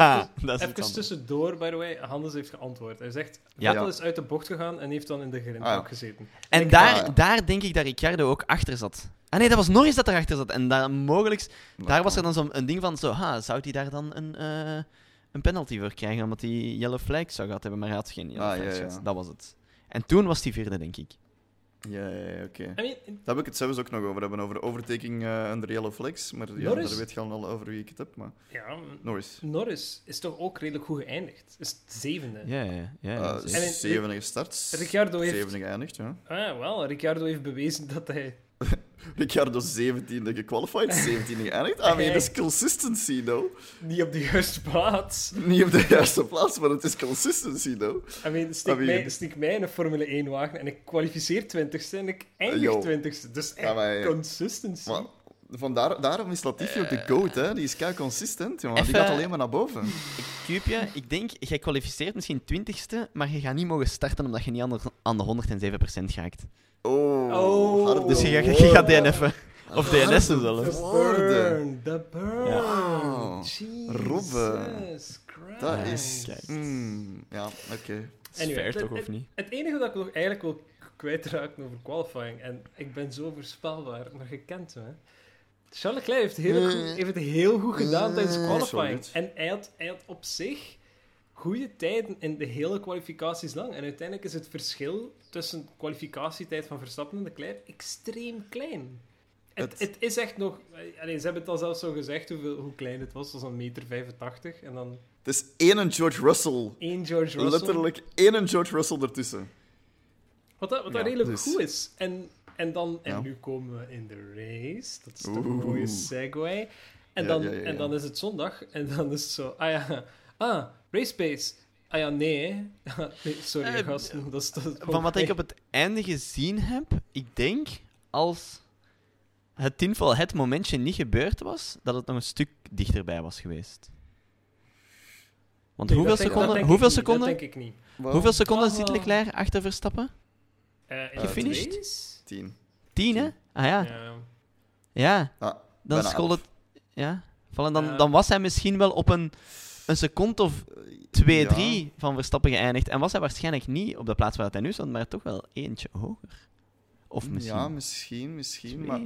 dat is Even tussendoor, by the way. Hannes heeft geantwoord. Hij zegt, Vettel is uit de bocht gegaan en heeft dan in de ah, gezeten. En daar, daar denk ik dat Ricciardo ook achter zat. Ah nee, dat was Norris dat erachter zat. En daar, mogelijk, daar was er dan zo'n ding van, zo, ha, zou hij daar dan een... Uh, een penalty voor krijgen, omdat hij yellow flag zou gehad hebben, maar hij had geen yellow ah, flag. Ja, Dat was het. En toen was hij vierde, denk ik. Ja, ja, oké. Okay. Daar heb ik het zelfs ook nog over hebben, over overtaking uh, under yellow flags. Maar ja, daar weet je al over wie ik het heb. Maar... Ja, Norris. Norris is toch ook redelijk goed geëindigd? Is het zevende? Ja, ja. ja, uh, zevende gestart, zevende geëindigd, ja. Ah, wel, Ricciardo heeft bewezen dat hij Ricciardo 17e gequalified, 17e geëindigd. I mean, is consistency, though. Niet op de juiste plaats. Niet op de juiste plaats, maar het is consistency, though. I mean, stik, I Mij, mij in een Formule 1-wagen en ik kwalificeer 20ste en ik eindig 20ste. Dus echt consistency. Maar, vandaar, daarom is Latifi ook de eh, GOAT, hè. Die is kei consistent, jongen. Die gaat alleen maar naar boven. Ik je, ik denk, jij kwalificeert misschien 20ste, maar je gaat niet mogen starten omdat je niet aan de, 107% gaat. Oh, oh. Dus je, je, gaat DNF'en. Of DNS'en zelfs. The burn, the burn. Ja. Robben. Dat is... Mm, ja, oké. Okay. Anyway, het, toch, of niet? Het, enige dat ik nog eigenlijk wil kwijtraken over qualifying, en ik ben zo voorspelbaar, maar je kent me, Charles Leclerc heeft, heel goed, heeft het heel goed gedaan tijdens qualifying. En hij had, hij had op zich goede tijden in de hele kwalificaties lang. En uiteindelijk is het verschil tussen kwalificatietijd van Verstappen en de Leclerc extreem klein. Het, het, is echt nog... Allez, ze hebben het al zelfs zo gezegd hoeveel, hoe klein het was. Het was een meter 85 en dan... Het is één George Russell. Eén George Russell. Letterlijk één George Russell ertussen. Wat, dat, wat dat redelijk dus... goed is. En, en, dan, en nu komen we in de race. Dat is toch een goede segue. En, dan, en dan is het zondag. En dan is het zo... Ah ja... Ah, race pace. Ah ja, nee, sorry, Eh, gasten. Dat is, dat is Van wat ik op het einde gezien heb, ik denk als het tinfoil het momentje niet gebeurd was, dat het nog een stuk dichterbij was geweest. Want Nee, hoeveel dat denk- dat seconden, denk ik hoeveel niet, seconden, Dat denk ik niet. hoeveel seconden Ah. zit Leclerc achter Verstappen? Eh, in Gefinished? Tien. Tien, hè? Ah ja, Ja. ja. Ah, Dan school het... Ja. Voilà, dan, Ja. dan was hij misschien wel op een, een seconde of 2, 3 van Verstappen geëindigd. En was hij waarschijnlijk niet op de plaats waar hij nu stond, maar toch wel eentje hoger. Of misschien. Ja, misschien, misschien. twee. Maar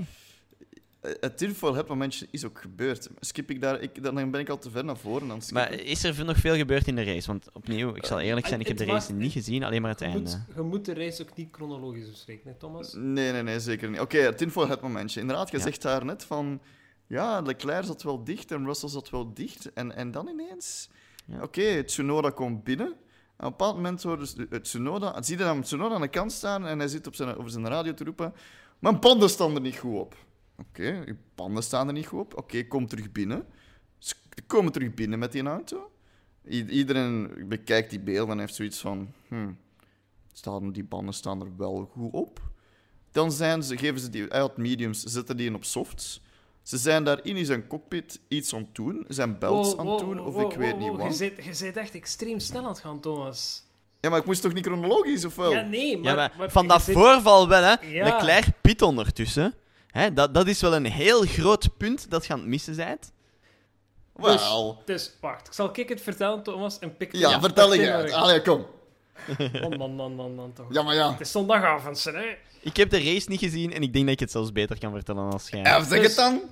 het tinfoil het momentje is ook gebeurd. Skip ik daar, ik, dan ben ik al te ver naar voren het Maar is er nog veel gebeurd in de race? Want opnieuw, ik zal eerlijk zijn, ik heb de race niet gezien, alleen maar het Je einde. moet, je moet de race ook niet chronologisch bespreken, Thomas? Nee, nee, nee, zeker niet. Oké, het tinfoil het momentje. Inderdaad, je Ja. zegt daar net van... Ja, Leclerc zat wel dicht en Russell zat wel dicht. En, en dan ineens... Ja. Oké, Tsunoda komt binnen. Op een bepaald moment hoorde dus het Tsunoda... Zie je dan Tsunoda aan de kant staan en hij zit op zijn, over zijn radio te roepen... Mijn banden staan er niet goed op. Oké, je banden staan er niet goed op. Oké, kom terug binnen. Ze komen terug binnen met die auto. I- iedereen bekijkt die beelden en heeft zoiets van... Hmm, staan, die banden staan er wel goed op. Dan zijn ze, geven ze die... Had mediums, zetten die in op softs. Ze zijn daar in zijn cockpit iets aan het doen. Zijn belts Wow, aan het wow, doen, of wow, ik weet wow, niet wow. wat. Je bent, bent echt extreem snel aan het gaan, Thomas. Ja, maar ik moest toch niet chronologisch, of wel? Ja, nee, maar... ja, maar, maar van dat zit- voorval wel, hè. Ja. Leclerc pit ondertussen. Hè, dat, dat is wel een heel groot punt dat je aan het missen bent. Wel. Dus, wacht. Ik zal ik het vertellen, Thomas, en pik... Ja, pik vertel je uit. Allee, kom. Man, man, man, man, man, toch. Ja, maar ja. Het is zondagavond, hè. Ik heb de race niet gezien en ik denk dat ik het zelfs beter kan vertellen als jij. Ja, zeg Dus- het dan.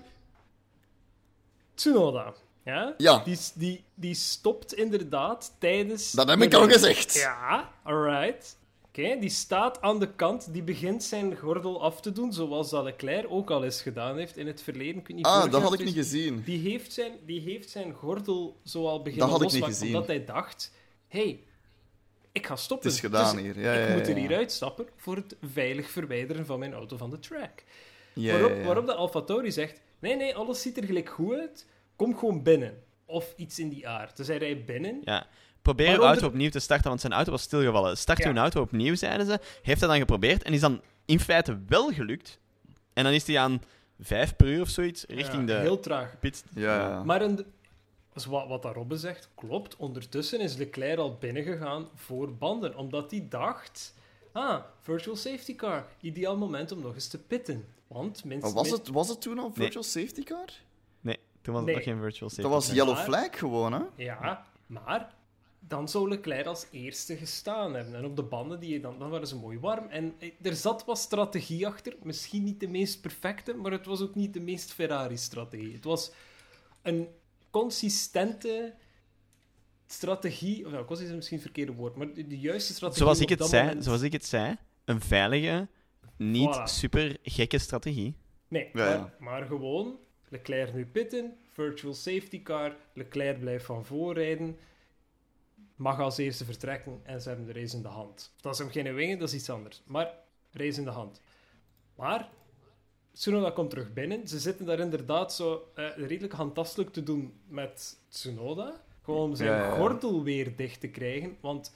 Tsunoda. Ja? Ja. Die, die, die stopt inderdaad tijdens... Dat heb ik al gezegd. Ja, alright. Die staat aan de kant, die begint zijn gordel af te doen, zoals dat Leclerc ook al eens gedaan heeft in het verleden. Ik weet niet, Ah, dat had ik niet gezien. Die heeft zijn, die heeft zijn gordel zo al beginnen Dat had ik niet losmaken, gezien. omdat hij dacht, hey, ik ga stoppen. Het is gedaan Dus hier. Ja, ik ja, moet er ja. hier uitstappen voor het veilig verwijderen van mijn auto van de track. Ja, waarop, ja, ja. waarop de AlphaTauri zegt, nee, nee, alles ziet er gelijk goed uit, kom gewoon binnen. Of iets in die aard. Dus hij rijdt binnen. Ja. Probeer je Waaronder- auto opnieuw te starten, want zijn auto was stilgevallen. Start Ja. je auto opnieuw, zeiden ze. Heeft hij dan geprobeerd en is dan in feite wel gelukt. En dan is hij aan 5 per uur of zoiets richting Ja, de Heel traag. pit. Ja, ja. Maar een, dus wat, wat dat Robbe zegt, klopt. Ondertussen is Leclerc al binnengegaan voor banden. Omdat hij dacht... Ah, virtual safety car. Ideaal moment om nog eens te pitten. Want minstens... was, het, was het toen al virtual safety car? Nee, toen was het Nee. nog geen virtual safety. Dat was car. yellow flag gewoon, hè? Ja, maar dan zou Leclerc als eerste gestaan hebben. En op de banden, die je dan, dan waren ze mooi warm. En eh, er zat wat strategie achter. Misschien niet de meest perfecte, maar het was ook niet de meest Ferrari-strategie. Het was een consistente strategie... Of nou, consistent is misschien het verkeerde woord, maar de, juiste strategie Zoals ik, het zei, moment- zoals ik het zei, een veilige, niet Voilà. super gekke strategie. Nee, Ja, ja. Maar, maar gewoon Leclerc nu pitten, virtual safety car, Leclerc blijft van voorrijden, mag als eerste vertrekken en ze hebben de race in de hand. Dat is hem geen wingen, dat is iets anders. Maar race in de hand. Maar Tsunoda komt terug binnen. Ze zitten daar inderdaad zo eh, redelijk handtastelijk te doen met Tsunoda. Gewoon om zijn Ja, ja, ja. gordel weer dicht te krijgen. Want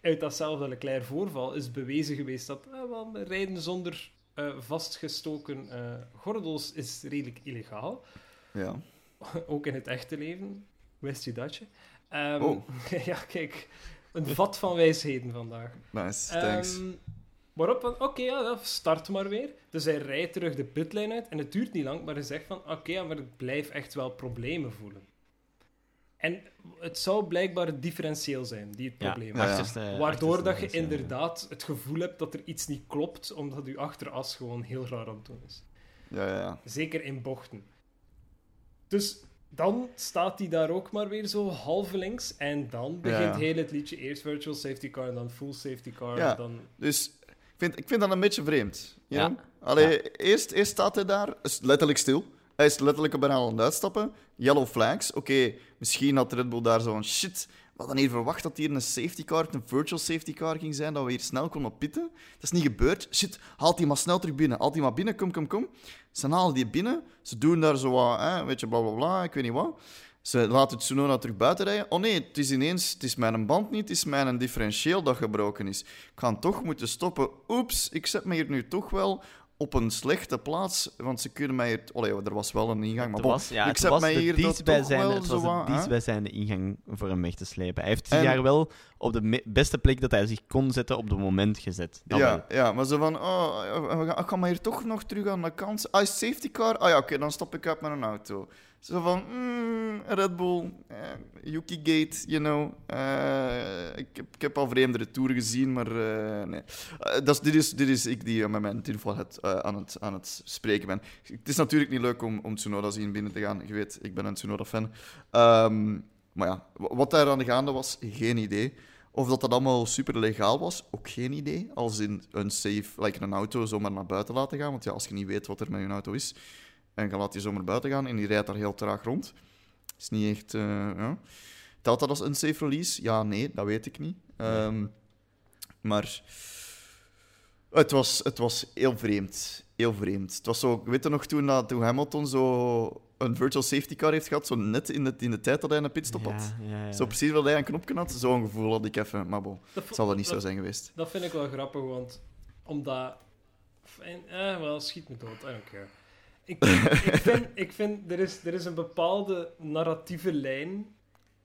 uit datzelfde Leclerc voorval is bewezen geweest dat eh, wel, rijden zonder eh, vastgestoken gordels is redelijk illegaal. Ja. Ook in het echte leven. Wist je dat je? Ehm, Oh. ja, kijk. Een vat van wijsheden vandaag. Nice, thanks. Ehm, waarop van, oké, ja, start maar weer. Dus hij rijdt terug de pitlane uit. En het duurt niet lang, maar hij zegt van, oké, ja, maar ik blijf echt wel problemen voelen. En het zou blijkbaar differentieel zijn, die het Ja, probleem Ja, ja. achterste- Waardoor dat je inderdaad het gevoel hebt dat er iets niet klopt, omdat je achteras gewoon heel raar aan het doen is. Ja, ja, ja. Zeker in bochten. Dus dan staat hij daar ook maar weer zo halvelings. En dan begint Ja. heel het liedje. Eerst virtual safety car en dan full safety car. Ja. Dan... Dus ik vind, ik vind dat een beetje vreemd. you Ja. know? Allee, eerst, eerst staat hij daar, is letterlijk stil. Hij is letterlijk bijna aan het uitstappen. Yellow flags. Oké, misschien had Red Bull daar zo'n shit. We hadden hier verwacht dat hier een safety car, een virtual safety car ging zijn, dat we hier snel konden pitten. Dat is niet gebeurd. Shit, haalt die maar snel terug binnen. Haalt die maar binnen, kom, kom, kom. Ze halen die binnen. Ze doen daar zo wat, hè, weet je, bla bla bla, ik weet niet wat. Ze laten Tsunoda terug buiten rijden. Oh nee, het is ineens... Het is mijn band niet, het is mijn differentieel dat gebroken is. Ik ga toch moeten stoppen. Oeps, ik zet me hier nu toch wel op een slechte plaats, want ze kunnen mij hier... Allee, er was wel een ingang, maar Het bon, was, ja, ik zet mij hier dat bij zijn, wel het was zo het bij zijn ingang voor hem weg te slepen. Hij heeft En- zich daar wel op de beste plek dat hij zich kon zetten op het moment gezet. Dat wel. Ja, ja, maar zo van, oh, ik ga maar hier toch nog terug aan de kant. Ah, safety car? Ah ja, oké, dan stop ik uit met een auto. Zo van, mm, Red Bull, eh, Yuki Gate, you know. Eh, ik, heb, ik heb al vreemdere toeren gezien, maar eh, nee. Dit, is, dit is ik die met mijn tinfoil het, aan, het, aan het spreken ben. Het is natuurlijk niet leuk om, om Tsunoda zien binnen te gaan. Je weet, ik ben een Tsunoda-fan. Ehm, maar ja, wa- wat daar aan de gaande was, geen idee. Of dat dat allemaal super legaal was, ook geen idee. Als in een safe, like een auto zomaar naar buiten laten gaan. Want ja, als je niet weet wat er met je auto is, en je laat die zomaar buiten gaan en die rijdt daar heel traag rond, is niet echt. eh ja. Telt dat als een safe release? Ja, nee, dat weet ik niet. Ehm, maar het was, het was heel vreemd. Heel vreemd. Het was zo, weet je nog toen, dat, toen Hamilton zo een virtual safety car heeft gehad, zo net in de, in de tijd dat hij een pitstop had? Ja, ja, ja. Zo precies wat hij een knopje had, zo'n gevoel had ik even. Maar bon, Dat, zal wel niet zo dat- zijn geweest. Dat vind ik wel grappig, want omdat. En, eh, wel, schiet me dood, I don't care. Ik, ik vind, ik vind er, is, er is een bepaalde narratieve lijn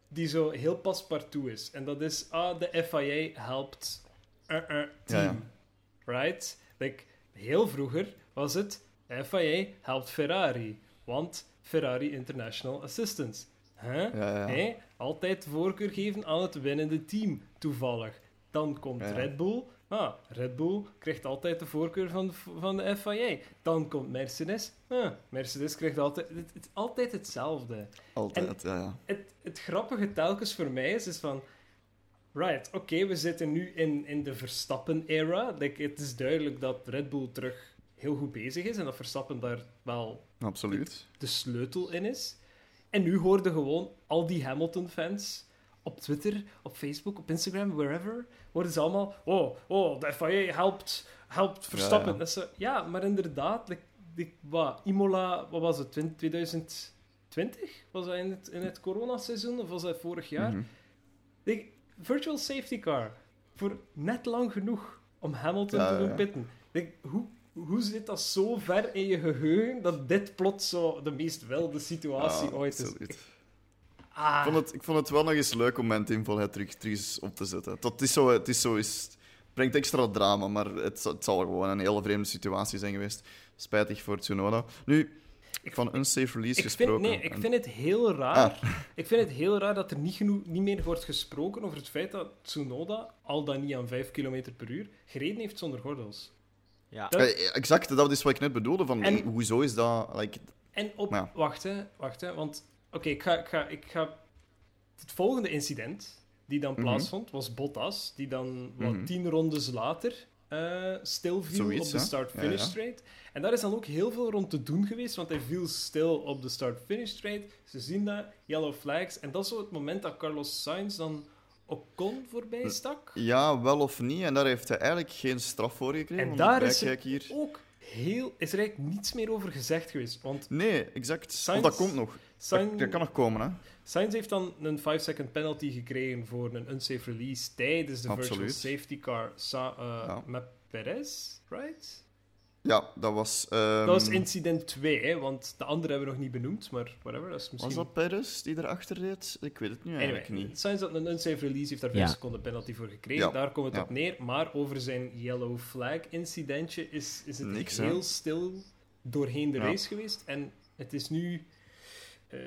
die zo heel paspartout is. En dat is, ah, de FIA helpt uh, uh, team. Ja, ja. Right? Like, heel vroeger was het, FIA helpt Ferrari, want Ferrari International Assistance. Huh? Ja? Altijd voorkeur geven aan het winnende team, toevallig. Dan komt. Red Bull. Ah, Red Bull krijgt altijd de voorkeur van de, van de FIA. Dan komt Mercedes. Ah, Mercedes krijgt altijd... Het, altijd hetzelfde. Altijd, ja, ja. Het, het grappige telkens voor mij is, is van... Right, oké, we zitten nu in, in de Verstappen-era. Like, het is duidelijk dat Red Bull terug heel goed bezig is en dat Verstappen daar wel Absoluut. de sleutel in is. En nu hoorden gewoon al die Hamilton-fans op Twitter, op Facebook, op Instagram, wherever, worden ze allemaal... Oh, oh de FIA helpt, helpt Verstappen. Ja, ja. Dat is zo- ja, maar inderdaad, like, wat, Imola, wat was het, 2020? Was dat in het, in het coronaseizoen of was dat vorig jaar? Mhm. Like, virtual safety car. Voor net lang genoeg om Hamilton Ja, te doen pitten. Hoe, hoe zit dat zo ver in je geheugen dat dit plots zo de meest wilde situatie Ja, ooit is? Ah, Ik vond, het, ik vond het wel nog eens leuk om mijn teamvolheid terug, terug eens op te zetten. Dat het is zo, het is zo is, het brengt extra drama, maar het, zal- het zal gewoon een hele vreemde situatie zijn geweest. Spijtig voor Tsunoda. Nu, Ik- van unsafe release ik gesproken. vind, nee, ik en- vind het heel raar. Ah. Ik vind het heel raar dat er niet, genoeg, niet meer wordt gesproken over het feit dat Tsunoda, al dan niet aan 5 km per uur, gereden heeft zonder gordels. Ja. Dat- Eh, exact, dat is wat ik net bedoelde. Van, En- hoezo is dat... Like, En op... Ja. Wacht, hè. Wacht, hè. Want... Oké, ik, ga, ik, ga, ik ga... Het volgende incident die dan Mhm. plaatsvond, was Bottas, die dan wat Mhm. tien rondes later eh stilviel Zoiets, op de start-finish Ja. En daar is dan ook heel veel rond te doen geweest, want hij viel stil op de start-finish straight. Ze zien dat, yellow flags. En dat is zo het moment dat Carlos Sainz dan Ocon voorbij stak. ja, wel of niet. En daar heeft hij eigenlijk geen straf voor gekregen. En daar is er hier. ook heel... Is er eigenlijk niets meer over gezegd geweest. Want Nee, exact. Sainz- Want dat komt nog. Sainz... Dat, dat kan nog komen, hè. Sainz heeft dan een 5-second penalty gekregen voor een unsafe release tijdens de virtual safety car sa- eh, Ja. met Perez, right? Ja, dat was... ehm, dat was incident 2, hè, want de andere hebben we nog niet benoemd, maar whatever, dat is misschien... Was dat Perez die erachter reed? Ik weet het nu eigenlijk Anyway, niet. Sainz had een unsafe release, heeft daar 5 Ja. seconden penalty voor gekregen, Ja. daar komt het Ja. op neer. Maar over zijn yellow flag incidentje is, is het Niks, hè? heel stil doorheen de Ja. race geweest. En het is nu eh,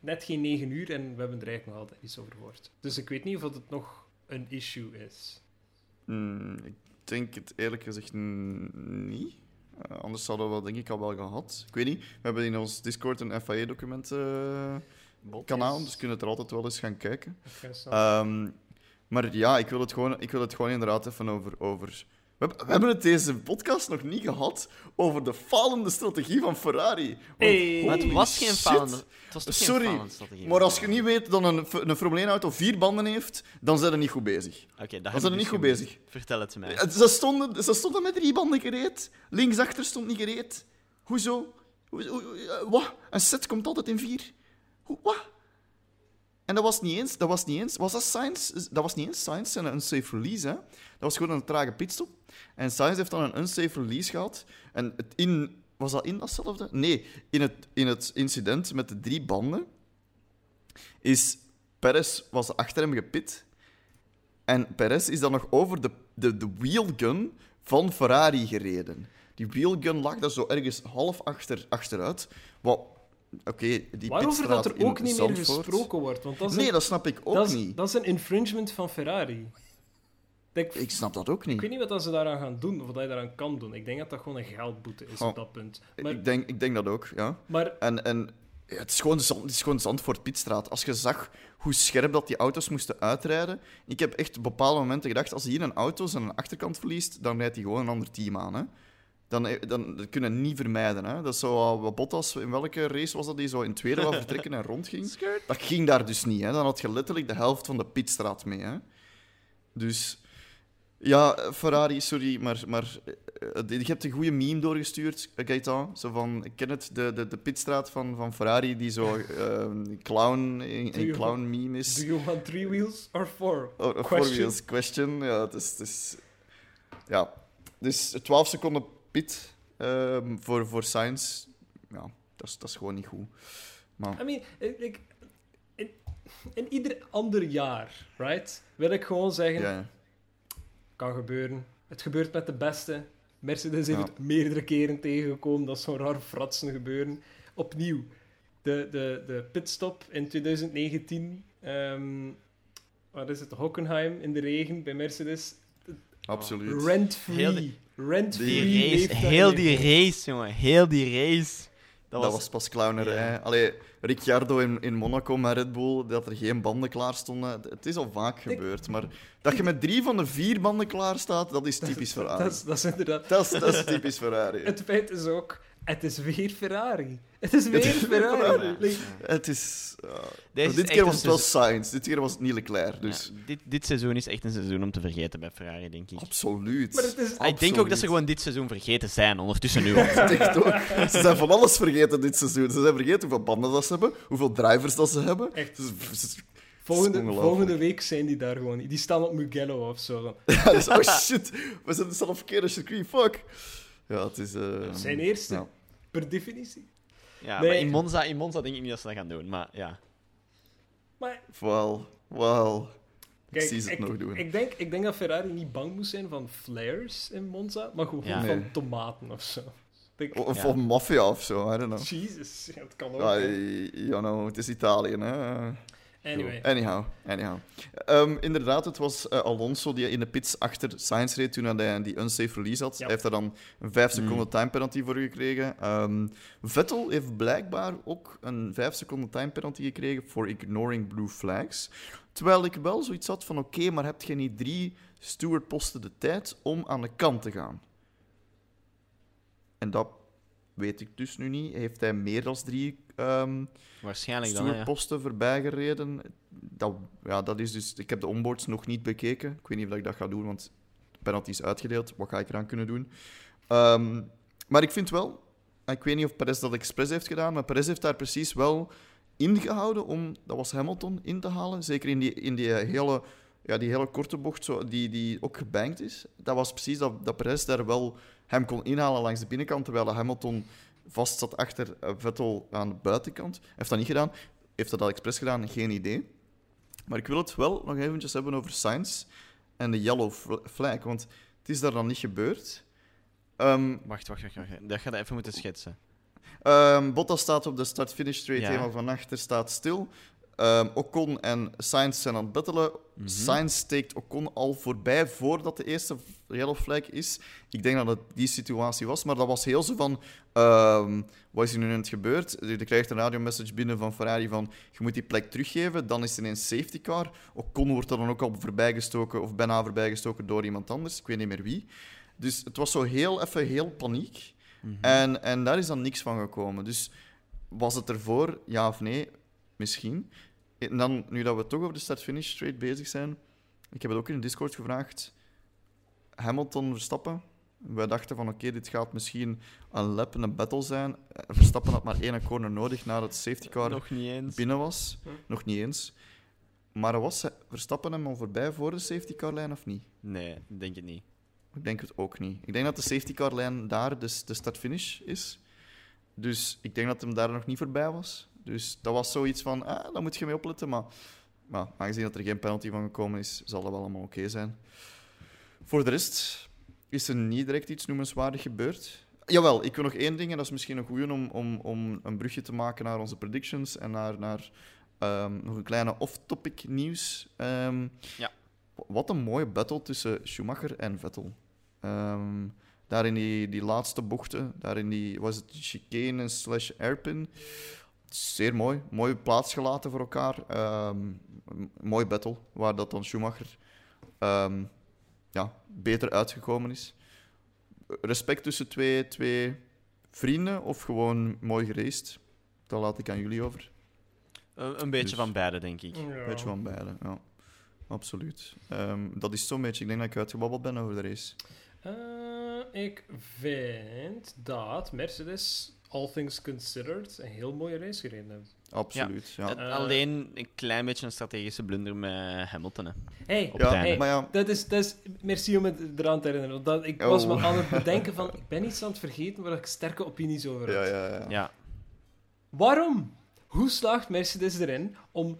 net geen 9 uur en we hebben er eigenlijk nog altijd iets over gehoord. Dus ik weet niet of het nog een issue is. Hmm, ik denk het eerlijk gezegd niet. Eh, anders zouden we dat denk ik al wel gehad. Ik weet niet. We hebben in ons Discord een FIA-document eh, kanaal, dus kunnen er altijd wel eens gaan kijken. Ehm, maar ja, ik wil het gewoon, ik wil het gewoon inderdaad even over... over... We, hebben- we hebben het deze podcast nog niet gehad over de falende strategie van Ferrari. Want Hey. Maar het was geen falende... Het was toch geen Sorry, falende strategie? Maar als je niet weet dat een, een Formule 1-auto vier banden heeft, dan zijn ze niet goed bezig. Oké, dat Dan zijn ze ik niet dus goed bezig. Vertel het mij. Ze stonden, ze stonden met drie banden gereed. Linksachter stond niet gereed. Hoezo? Hoe, hoe- hoe- wat? Een set komt altijd in vier. Hoe, wat? En dat was niet eens, dat was niet eens, was dat Science? Dat was niet eens Science en een unsafe release, hè. Dat was gewoon een trage pitstop. En Science heeft dan een unsafe release gehad. En het in, was dat in datzelfde? Nee, in het, in het incident met de drie banden is Perez was achter hem gepit. En Perez is dan nog over de, de, de wheelgun van Ferrari gereden. Die wheelgun lag daar zo ergens half achter, achteruit. Wat Oké, die Waarover dat er ook niet Zandvoort... meer gesproken wordt. Want dat is nee, een, dat snap ik ook dat is, niet. Dat is een infringement van Ferrari. Ik snap dat ook niet. ik weet niet wat ze daaraan gaan doen, of wat je daaraan kan doen. Ik denk dat dat gewoon een geldboete is Oh. op dat punt. Maar, Ik, denk, ik denk dat ook, ja. maar En, en ja, het, is gewoon zand, het is gewoon Zandvoort Pitstraat. Als je zag hoe scherp dat die auto's moesten uitrijden. Ik heb echt op bepaalde momenten gedacht, als hier een auto zijn achterkant verliest, dan rijdt hij gewoon een ander team aan. Hè. Dan, eh, dan dat kunnen we niet vermijden. Hè. Dat is zo wat Bottas, in welke race was dat die zo in tweede wou vertrekken en rondging? Dat ging daar dus niet. Hè. Dan had je letterlijk de helft van de pitstraat mee. Hè. Dus ja, Ferrari, sorry, maar, maar eh, je hebt een goede meme doorgestuurd, eh, Gaëtan. Zo van, ik ken het, de, de, de pitstraat van, van Ferrari, die zo eh, een clown, een, clown meme is. do you want three wheels or four? Oh, Question. four wheels question. Ja, het is, het is... Ja, dus 12 seconden pit ehm, voor, voor Sainz. Ja, dat is, dat is gewoon niet goed. Maar I mean, ik, ik- in, in ieder ander jaar, right, wil ik gewoon zeggen, kan gebeuren. Het gebeurt met de beste. Mercedes heeft Ja. het meerdere keren tegengekomen. Dat zo'n raar fratsen gebeuren. Opnieuw, de, de, de pitstop in 2019. ehm wat is het? Hockenheim in de regen bij Mercedes. Absoluut. Heel Rent-free. die- Rent-free. Die race, heeft dat heel die race, jongen. Heel die race. Dat, Dat, was, pas clownerij. Ja. Allee, Ricciardo in, in Monaco met Red Bull, dat er geen banden klaar stonden. Het- is al vaak gebeurd, maar dat je met drie van de vier banden klaar staat, dat is typisch Ferrari. Dat is, dat is inderdaad... Dat is, dat is typisch Ferrari. Het feit is ook, het is weer Ferrari. Het is weer Ferrari. Ferrari. Like, Het is... is dit keer was het wel Sainz, dit keer was het niet Leclerc. Dus Ja, dit, dit seizoen is echt een seizoen om te vergeten bij Ferrari, denk ik. absoluut. maar het is... Ah, ik denk ook dat ze gewoon dit seizoen vergeten zijn, ondertussen nu al. Ik denk het ook. Ze zijn van alles vergeten dit seizoen. Ze zijn vergeten hoeveel banden dat ze hebben, hoeveel drivers dat ze hebben. Echt. Is- Volgende, volgende week zijn die daar gewoon. niet. Die staan op Mugello of zo. Ja, dus, oh shit, we zijn zelf verkeerde circuit, fuck. Ja, het is... eh, Zijn eerste. ja. Per definitie. Ja, Nee. maar in Monza, in Monza denk ik niet dat ze dat gaan doen, maar ja. Maar Wel, wel. Ik kijk, zie ze het ik, nog doen. ik, denk, ik denk dat Ferrari niet bang moest zijn van flares in Monza, maar gewoon Ja. van Nee. tomaten of zo. Denk, Of Ja. van maffia of zo, I don't know. Jesus, ja, het kan ook. Ja, you know, het is Italië, hè. Anyway. Anyhow, anyhow. Ehm, inderdaad, het was eh, Alonso die in de pits achter Sainz reed toen hij die unsafe release had. Hij heeft daar dan een 5 Mm. seconden time penalty voor gekregen. Ehm, Vettel heeft blijkbaar ook een 5 seconden time penalty gekregen voor ignoring blue flags. Terwijl ik wel zoiets had van, oké, maar heb je niet drie stewardposten de tijd om aan de kant te gaan? En dat weet ik dus nu niet. Heeft hij meer dan drie ehm, Waarschijnlijk dan, ja. stuurposten voorbij gereden. Dat, ja, dat is dus, ik heb de onboards nog niet bekeken. Ik weet niet of ik dat ga doen, want de penalty is uitgedeeld. Wat ga ik eraan kunnen doen? Ehm, maar ik vind wel, ik weet niet of Perez dat expres heeft gedaan, maar Perez heeft daar precies wel ingehouden om, dat was Hamilton, in te halen. Zeker in die, in die, hele, ja, die hele korte bocht, zo, die, die ook gebankt is. Dat was precies dat, dat Perez daar wel hem kon inhalen langs de binnenkant, terwijl Hamilton vast zat achter eh, Vettel aan de buitenkant. Hij heeft dat niet gedaan. Heeft dat al expres gedaan? Geen idee. Maar ik wil het wel nog eventjes hebben over Sainz en de yellow fl- flag, want het is daar dan niet gebeurd. Ehm, Wacht, wacht, wacht, wacht. Dat gaat even moeten schetsen. Ehm, Bottas staat op de start-finish straight, Ja. helemaal van achter staat stil. Ehm, Ocon en Sainz zijn aan het battelen. Mhm. Sainz steekt Ocon al voorbij voordat de eerste yellow flag is. Ik denk dat het die situatie was, maar dat was heel zo van... ehm, wat is er nu net gebeurd? Je krijgt een radiomessage binnen van Ferrari van je moet die plek teruggeven. Dan is er een safety car. Ocon wordt er dan ook al voorbijgestoken, of bijna voorbijgestoken door iemand anders. Ik weet niet meer wie. Dus het was zo heel even heel paniek. Mhm. En, en daar is dan niks van gekomen. Dus was het ervoor, ja of nee? Misschien. En dan, nu dat we toch over de start-finish straight bezig zijn, ik heb het ook in de Discord gevraagd. Hamilton, Verstappen. Wij dachten van oké, dit gaat misschien een lap en een battle zijn. Eh, Verstappen had maar één corner nodig nadat de safety car Nog niet eens. binnen was. Nog niet eens. Maar was Verstappen hem al voorbij voor de safety car lijn of niet? Nee, denk het niet. Ik denk het ook niet. Ik denk dat de safety car lijn daar dus de start-finish is. Dus ik denk dat hem daar nog niet voorbij was. Dus dat was zoiets van, ah, daar moet je mee opletten. Maar, maar aangezien dat er geen penalty van gekomen is, zal dat wel allemaal oké zijn. Voor de rest is er niet direct iets noemenswaardig gebeurd. Jawel, ik wil nog één ding, en dat is misschien een goede om, om, om een brugje te maken naar onze predictions en naar, naar um, nog een kleine off-topic nieuws. Um, ja. Wat een mooie battle tussen Schumacher en Vettel. Um, daar in die, die laatste bochten, daar in die, was het chicane slash airpin. Zeer mooi. Mooi plaats gelaten voor elkaar. Um, mooi battle, waar dat dan Schumacher um, ja, beter uitgekomen is. Respect tussen twee, twee vrienden of gewoon mooi gereisd? Dat laat ik aan jullie over. Een, beetje dus, van beide, denk ik. Een beetje van beide, ja. Absoluut. Um, dat is zo'n beetje. Ik denk dat ik uitgebabbeld ben over de race. Uh, ik vind dat Mercedes, all things considered, een heel mooie race gereden heeft. Absoluut, ja. ja. Uh, Alleen een klein beetje een strategische blunder met Hamilton. Hè. Hey, ja, hey, maar ja. Dat, is, dat is... Merci om het eraan te herinneren. Dat, ik oh. was me aan het bedenken van... Ik ben iets aan het vergeten waar ik sterke opinies over heb. Ja, ja, ja. ja. Waarom? Hoe slaagt Mercedes erin om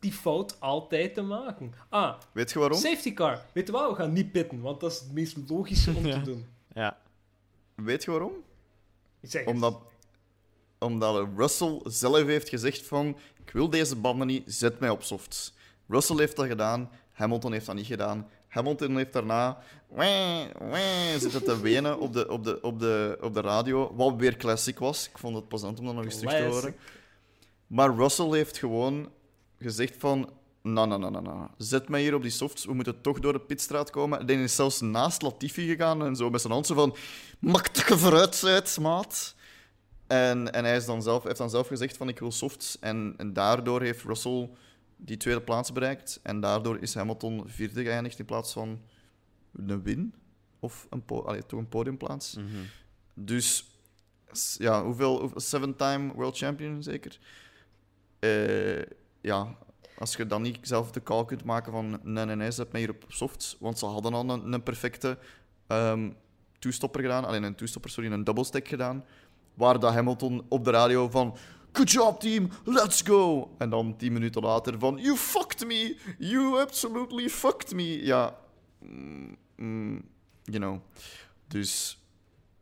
die fout altijd te maken? Ah, weet je waarom? Safety car. Weet je wat? We gaan niet pitten, want dat is het meest logische om te doen. Ja. Weet je waarom? Omdat, omdat Russell zelf heeft gezegd van ik wil deze banden niet, zet mij op softs. Russell heeft dat gedaan, Hamilton heeft dat niet gedaan. Hamilton heeft daarna wee, wee, zitten te wenen op de, op, de, op, de, op de radio, wat weer classic was. Ik vond het plezant om dat nog eens terug te horen. Maar Russell heeft gewoon gezegd van... Nou, nou, nou, nou, nou. Zet mij hier op die softs. We moeten toch door de pitstraat komen. En is zelfs naast Latifi gegaan en zo met zijn hand zo van... Mak dat je vooruit maat. En, en hij is dan zelf, heeft dan zelf gezegd van ik wil softs. En, en daardoor heeft Russell die tweede plaats bereikt. En daardoor is Hamilton vierde geëindigd in plaats van een win. Of een, allee, toch een podiumplaats. Mm -hmm. Dus ja, hoeveel? Seven-time world champion zeker? Uh, ja, als je dan niet zelf de call kunt maken van nee, nee, nee, zet mij hier op softs. Want ze hadden al een, een perfecte um, toestopper gedaan. Alleen een toestopper, sorry, een double stack gedaan. Waar dat Hamilton op de radio van Good job, team, let's go! En dan tien minuten later van You fucked me! You absolutely fucked me! Ja, mm, mm, you know. Dus.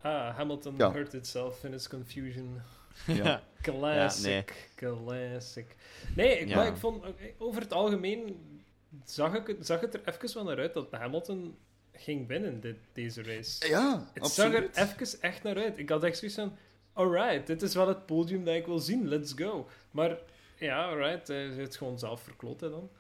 Ah, Hamilton ja. hurt itself in its confusion. Ja. classic, ja, nee. classic. Nee, ja. maar ik vond, over het algemeen zag, ik, zag het er even wel naar uit dat Hamilton ging winnen, dit, deze race. Ja, Het zag er even echt naar uit. Ik had echt zoiets van, alright, dit is wel het podium dat ik wil zien, let's go. Maar ja, alright, hij heeft het gewoon zelf verkloot dan.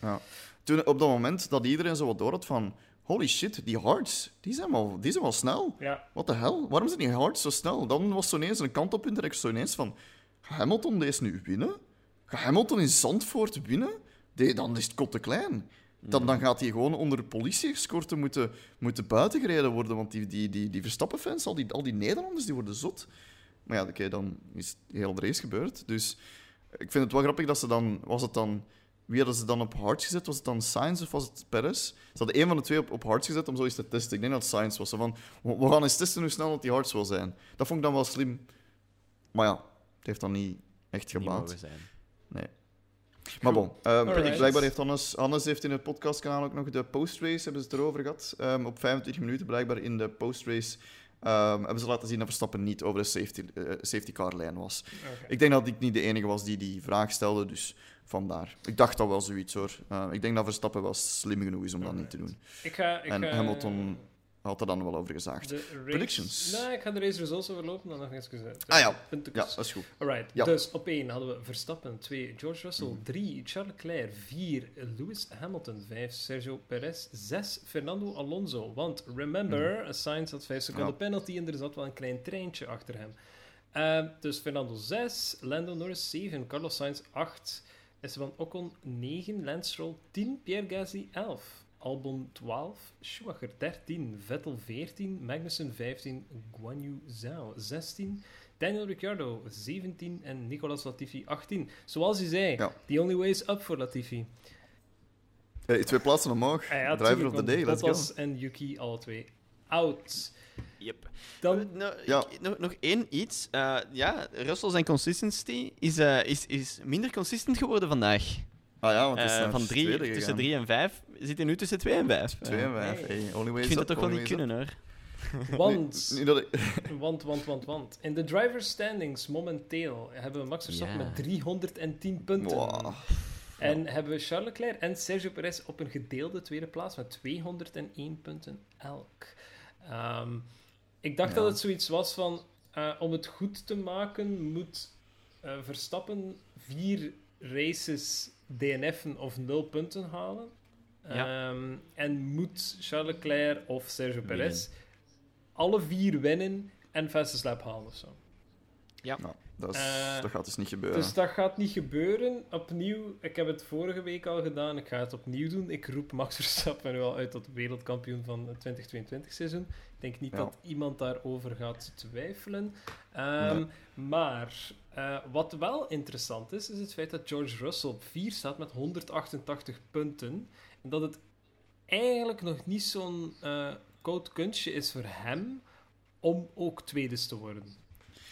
Ja. Toen, op dat moment dat iedereen zo wat door had van holy shit, die hards, die zijn wel, die zijn wel snel. Ja. Wat de hel? Waarom zijn die hards zo snel? Dan was zo ineens een kant op in direct zo ineens van... Ga Hamilton deze nu winnen? Ga Hamilton in Zandvoort winnen? Dan is het kot te klein. Dan, dan gaat hij gewoon onder politieescorten moeten, moeten buitengereden worden. Want die, die, die, die Verstappen-fans, al die, al die Nederlanders, die worden zot. Maar ja, oké, dan is het heel de race gebeurd. Dus ik vind het wel grappig dat ze dan... Was het dan wie hadden ze dan op hard gezet? Was het dan Science of was het Perez? Ze hadden één van de twee op, op hard gezet om zo eens te testen. Ik denk dat het Science was. Van, we gaan eens testen hoe snel dat die hard zal zijn. Dat vond ik dan wel slim. Maar ja, het heeft dan niet echt gebaat. Nee. Maar bon, um, blijkbaar heeft Hannes, Hannes heeft in het podcastkanaal ook nog de post-race, hebben ze het erover gehad. Um, op 25 minuten blijkbaar in de post-race um, hebben ze laten zien dat Verstappen niet over de safety, uh, safety car lijn was. Okay. Ik denk dat ik niet de enige was die die vraag stelde, dus Vandaar. Ik dacht dat wel zoiets hoor. Uh, ik denk dat Verstappen wel slim genoeg is om dat niet te doen. Ik ga, ik en ga, Hamilton had er dan wel over gezaagd. Predictions? Nee, ik ga de race results overlopen dan nog eens gezegd. Ah ja, ja dat is goed. Alright, ja. dus op 1 hadden we Verstappen, 2 George Russell, 3 mm. Charles Leclerc, 4 Lewis Hamilton, 5 Sergio Perez, 6 Fernando Alonso. Want remember, mm. Sainz had 5 seconden ja. penalty en er zat wel een klein treintje achter hem. Uh, dus Fernando 6, Lando Norris 7, Carlos Sainz 8. Esteban Ocon 9, Lance Stroll 10, Pierre Gasly 11, Albon 12, Schumacher 13, Vettel 14, Magnussen 15, Guan Yu Zhao 16, Daniel Ricciardo 17 en Nicolas Latifi 18. Zoals u zei, Ja. the only way is up voor Latifi. Hey, twee plaatsen omhoog. Ah ja, Driver of the day, let's go. En Yuki alle twee out. Yep. Dan, Nou, Ja. ik- nog, nog één iets. Eh, ja, Russell zijn consistency is, eh, is, is minder consistent geworden vandaag. Ah ja, want het is Eh, van drie, tussen gegaan. 3 en 5 zit hij nu tussen 2 en 5. Twee en vijf. Nee. Hey, only way ik is vind dat toch wel niet kunnen hoor. want, Nu, nu dat ik... want, want, want, want. In de driver standings momenteel hebben we Max Verstappen met 310 punten. Wow. En hebben we Charles Leclerc en Sergio Perez op een gedeelde tweede plaats met 201 punten elk. Ehm, ik dacht Ja. dat het zoiets was van, eh, om het goed te maken moet eh, Verstappen vier races DNF'en of nul punten halen. Ja. Ehm, en moet Charles Leclerc of Sergio. Perez alle vier winnen en fastest lap halen of zo. Nou, dat, is, Eh, dat gaat dus niet gebeuren. Dus dat gaat niet gebeuren. Opnieuw, ik heb het vorige week al gedaan, ik ga het opnieuw doen. Ik roep Max Verstappen nu al uit tot wereldkampioen van het 2022-seizoen. Ik denk niet Ja. dat iemand daarover gaat twijfelen. Ehm, Nee. Maar eh, wat wel interessant is, is het feit dat George Russell op 4 staat met 188 punten. Dat het eigenlijk nog niet zo'n eh koud kunstje is voor hem om ook tweede te worden.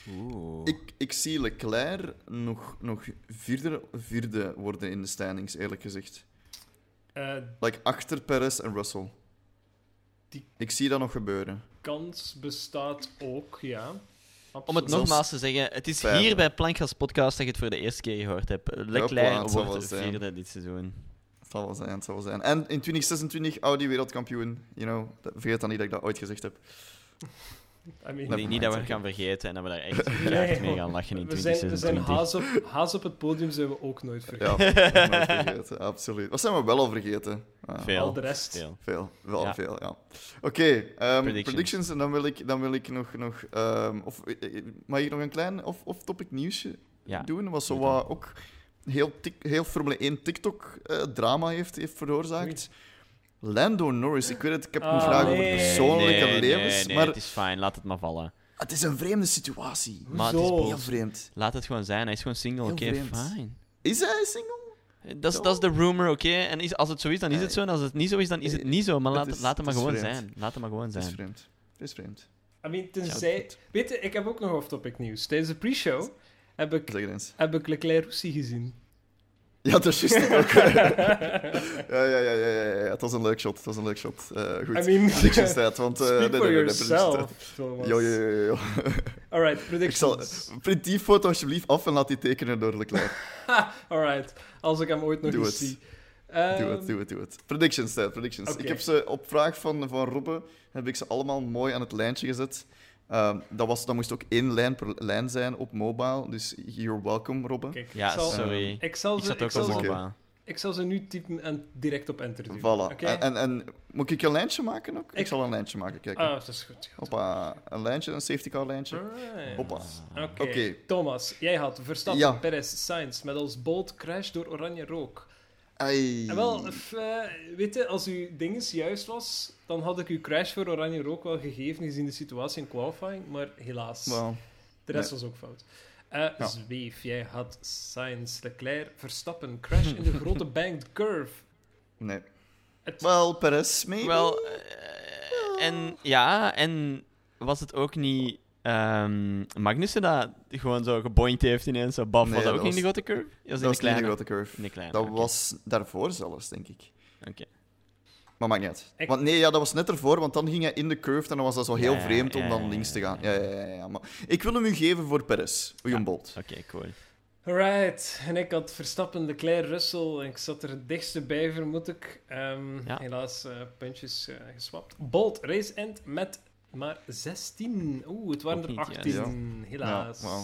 Oeh. Ik, ik zie Leclerc nog, nog vierde, vierde worden in de standings, eerlijk gezegd. Eh, Like achter Perez en Russell. Die- Ik zie dat nog gebeuren. kans bestaat ook, ja. Om het nogmaals te zeggen, het is hier bij Plankgas Podcast dat je het voor de eerste keer gehoord hebt. Leclerc wordt vierde dit seizoen. Het zal wel zijn, het zal wel zijn. En in 2026 Audi wereldkampioen. You know, dat- vergeet dan niet dat ik dat ooit gezegd heb. I mean, Ik denk niet dat we het gaan vergeten en dat we daar echt Nee, mee gaan lachen in we zijn, we zijn 2026. haas, op, haas op het podium zijn we ook nooit Ja, vergeten. nooit vergeten, absoluut. Wat zijn we wel al vergeten? Ah, Veel. Al de rest. Veel. Veel, wel Ja. veel, ja. Oké, ehm, Predictions. predictions. En dan wil ik, dan wil ik nog... nog ehm, of, eh, eh, mag ik nog een klein of- off-topic nieuwsje Ja. doen? Wat zo wat ook heel, heel Formule 1 TikTok-drama heeft, heeft veroorzaakt. Lando Norris, ik weet het, ik heb niet Ah, graag over persoonlijke nee, levens, nee, nee, maar het is fijn, laat het maar vallen. het is een vreemde situatie. Maar het is? Heel vreemd. Laat het gewoon zijn, hij is gewoon single, Heel oké, vreemd. fijn. Is hij single? Dat is, dat is de rumor, oké? En is, als het zo is, dan is het zo. En als het niet zo is, dan is het niet zo. Maar Het laat, is- laat het maar het gewoon vreemd. zijn. Laat het maar gewoon Het is zijn. vreemd. Het is vreemd. I mean, Ja, tenzij... goed. Weet je, ik heb ook nog off-topic nieuws. Tijdens de pre-show heb ik, Zeg het eens. heb ik Leclerc Roussi gezien. Ja, dat is juist ook. ja, ja, ja, ja, ja, ja. Het was een leuk shot. Het was een leuk shot. Eh, goed. I mean, Predictions tijd, want... speak nee, nee, yourself. Jo, jo, jo. Alright, Ik zal... predictions. Print die foto alsjeblieft af en laat die tekenen door Leclerc. Alright, als ik hem ooit nog eens zie. Doe Ehm, het, doe het, doe het. Predictions tijd, predictions. Ik heb ze op vraag van, van Robbe, heb ik ze allemaal mooi aan het lijntje gezet. Ehm, dat, was, dat moest ook één lijn per lijn zijn op mobile, dus you're welcome, Robbe. Kijk, Ja, ik zal, sorry. ik zal Ik ze, ik ook zal ze, ik zal ze nu typen en direct op enter duwen. Voilà. Oké? En, en, en moet ik een lijntje maken ook? Ik, Ik- zal een lijntje maken, kijk. Ah, dat is goed. Hoppa, een lijntje, een safety car lijntje. Alright. Hoppa. Oké. Thomas, jij had Verstappen, Ja. Perez, Sainz met als bolt crash door oranje rook. Ai. En wel, f- eh, weet je, als uw dinges juist was, dan had ik uw crash voor oranje rook wel gegeven, gezien de situatie in qualifying, maar helaas. Wel, de rest nee. was ook fout. Eh Ja. Zweef, jij had Sainz, Leclerc, Verstappen, crash in de grote banked curve. nee. Het- Wel, Perez, maybe? Wel, eh, en ja, en was het ook niet ehm Magnussen dat gewoon zo geboinkt heeft ineens? Zo baf, Nee, was dat ook in de grote curve? Dat was dat in was de de grote curve. In de kleine, Dat was daarvoor zelfs, denk ik. Oké. Maar maakt niet uit. Want nee, ja, dat was net ervoor, want dan ging hij in de curve en dan was dat zo heel Ja, vreemd om ja, dan ja, links te gaan. ja. Ja, ja, ja, ja. Maar ik wil hem u geven voor Perez, William Ja. Bolt. Oké, cool. Alright, en ik had Verstappen, Leclerc, Russell en ik zat er het dichtste bij, vermoed ik. Ehm, Ja. Helaas eh, puntjes eh, geswapt. Bolt, race end met maar 16. Oeh, het waren er niet, 18. ja. Helaas. Ja.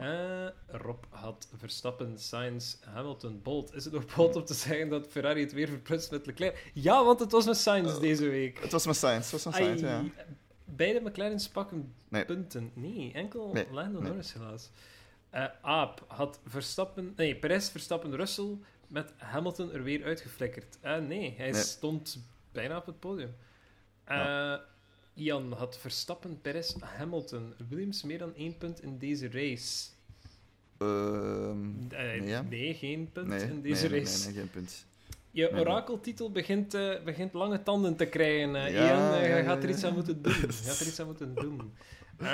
Eh, Rob had Verstappen, Sainz, Hamilton, Bolt. Is het nog Bolt om te zeggen dat Ferrari het weer verprutst met Leclerc? Ja, want het was met Sainz Eh, deze week. Het was met Sainz, het was met Sainz, ja. Beide McLaren's pakken Nee. punten. Nee, enkel Nee, Lando nee. Norris helaas. Eh Aap had Verstappen, nee, Perez, Verstappen, Russell met Hamilton er weer uitgeflikkerd. Eh, nee, hij Nee. stond bijna op het podium. Eh, Ja. Ian had Verstappen, Perez, Hamilton. Williams meer dan één punt in deze race. Ehm, Eh, nee, ja? nee, geen punt nee, in deze nee, race. nee, nee, geen punt. Je orakeltitel begint, eh, begint lange tanden te krijgen. eh, Ja, Ian, je gaat er iets aan moeten doen. Je gaat er iets aan moeten doen. Eh,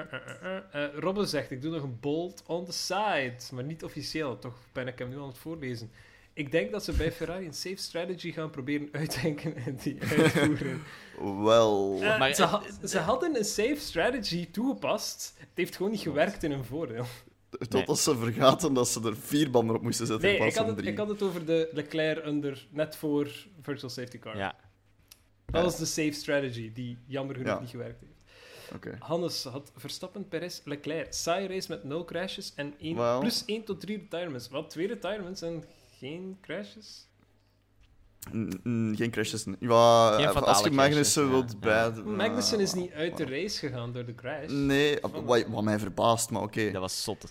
eh, eh, eh. Eh, Robbe zegt, ik doe nog een bold on the side. Maar niet officieel, toch ben ik hem nu aan het voorlezen. Ik denk dat ze bij Ferrari een safe strategy gaan proberen uitdenken en die uitvoeren. Wel... Eh, Maar ze, het- ha- ze hadden een safe strategy toegepast. Het heeft gewoon niet gewerkt in hun voordeel. Totdat ze vergaten dat ze er vier banden op moesten zetten Nee, in ik plaats had, van het, drie. ik had het over de Leclerc under, net voor virtual safety car. Ja. Dat was de safe strategy, die jammer genoeg Ja. niet gewerkt heeft. Oké. Hannes had Verstappen, Perez, Leclerc. Saai race met nul crashes en één, plus 1 tot 3 retirements. Wat, twee retirements en geen crashes? Geen crashes. Ja, Geen als je Magnussen crashes, wilt ja. bij... Magnussen is niet uit de race gegaan door de crash. Nee, wat, wat mij verbaast, maar oké. Dat was zot.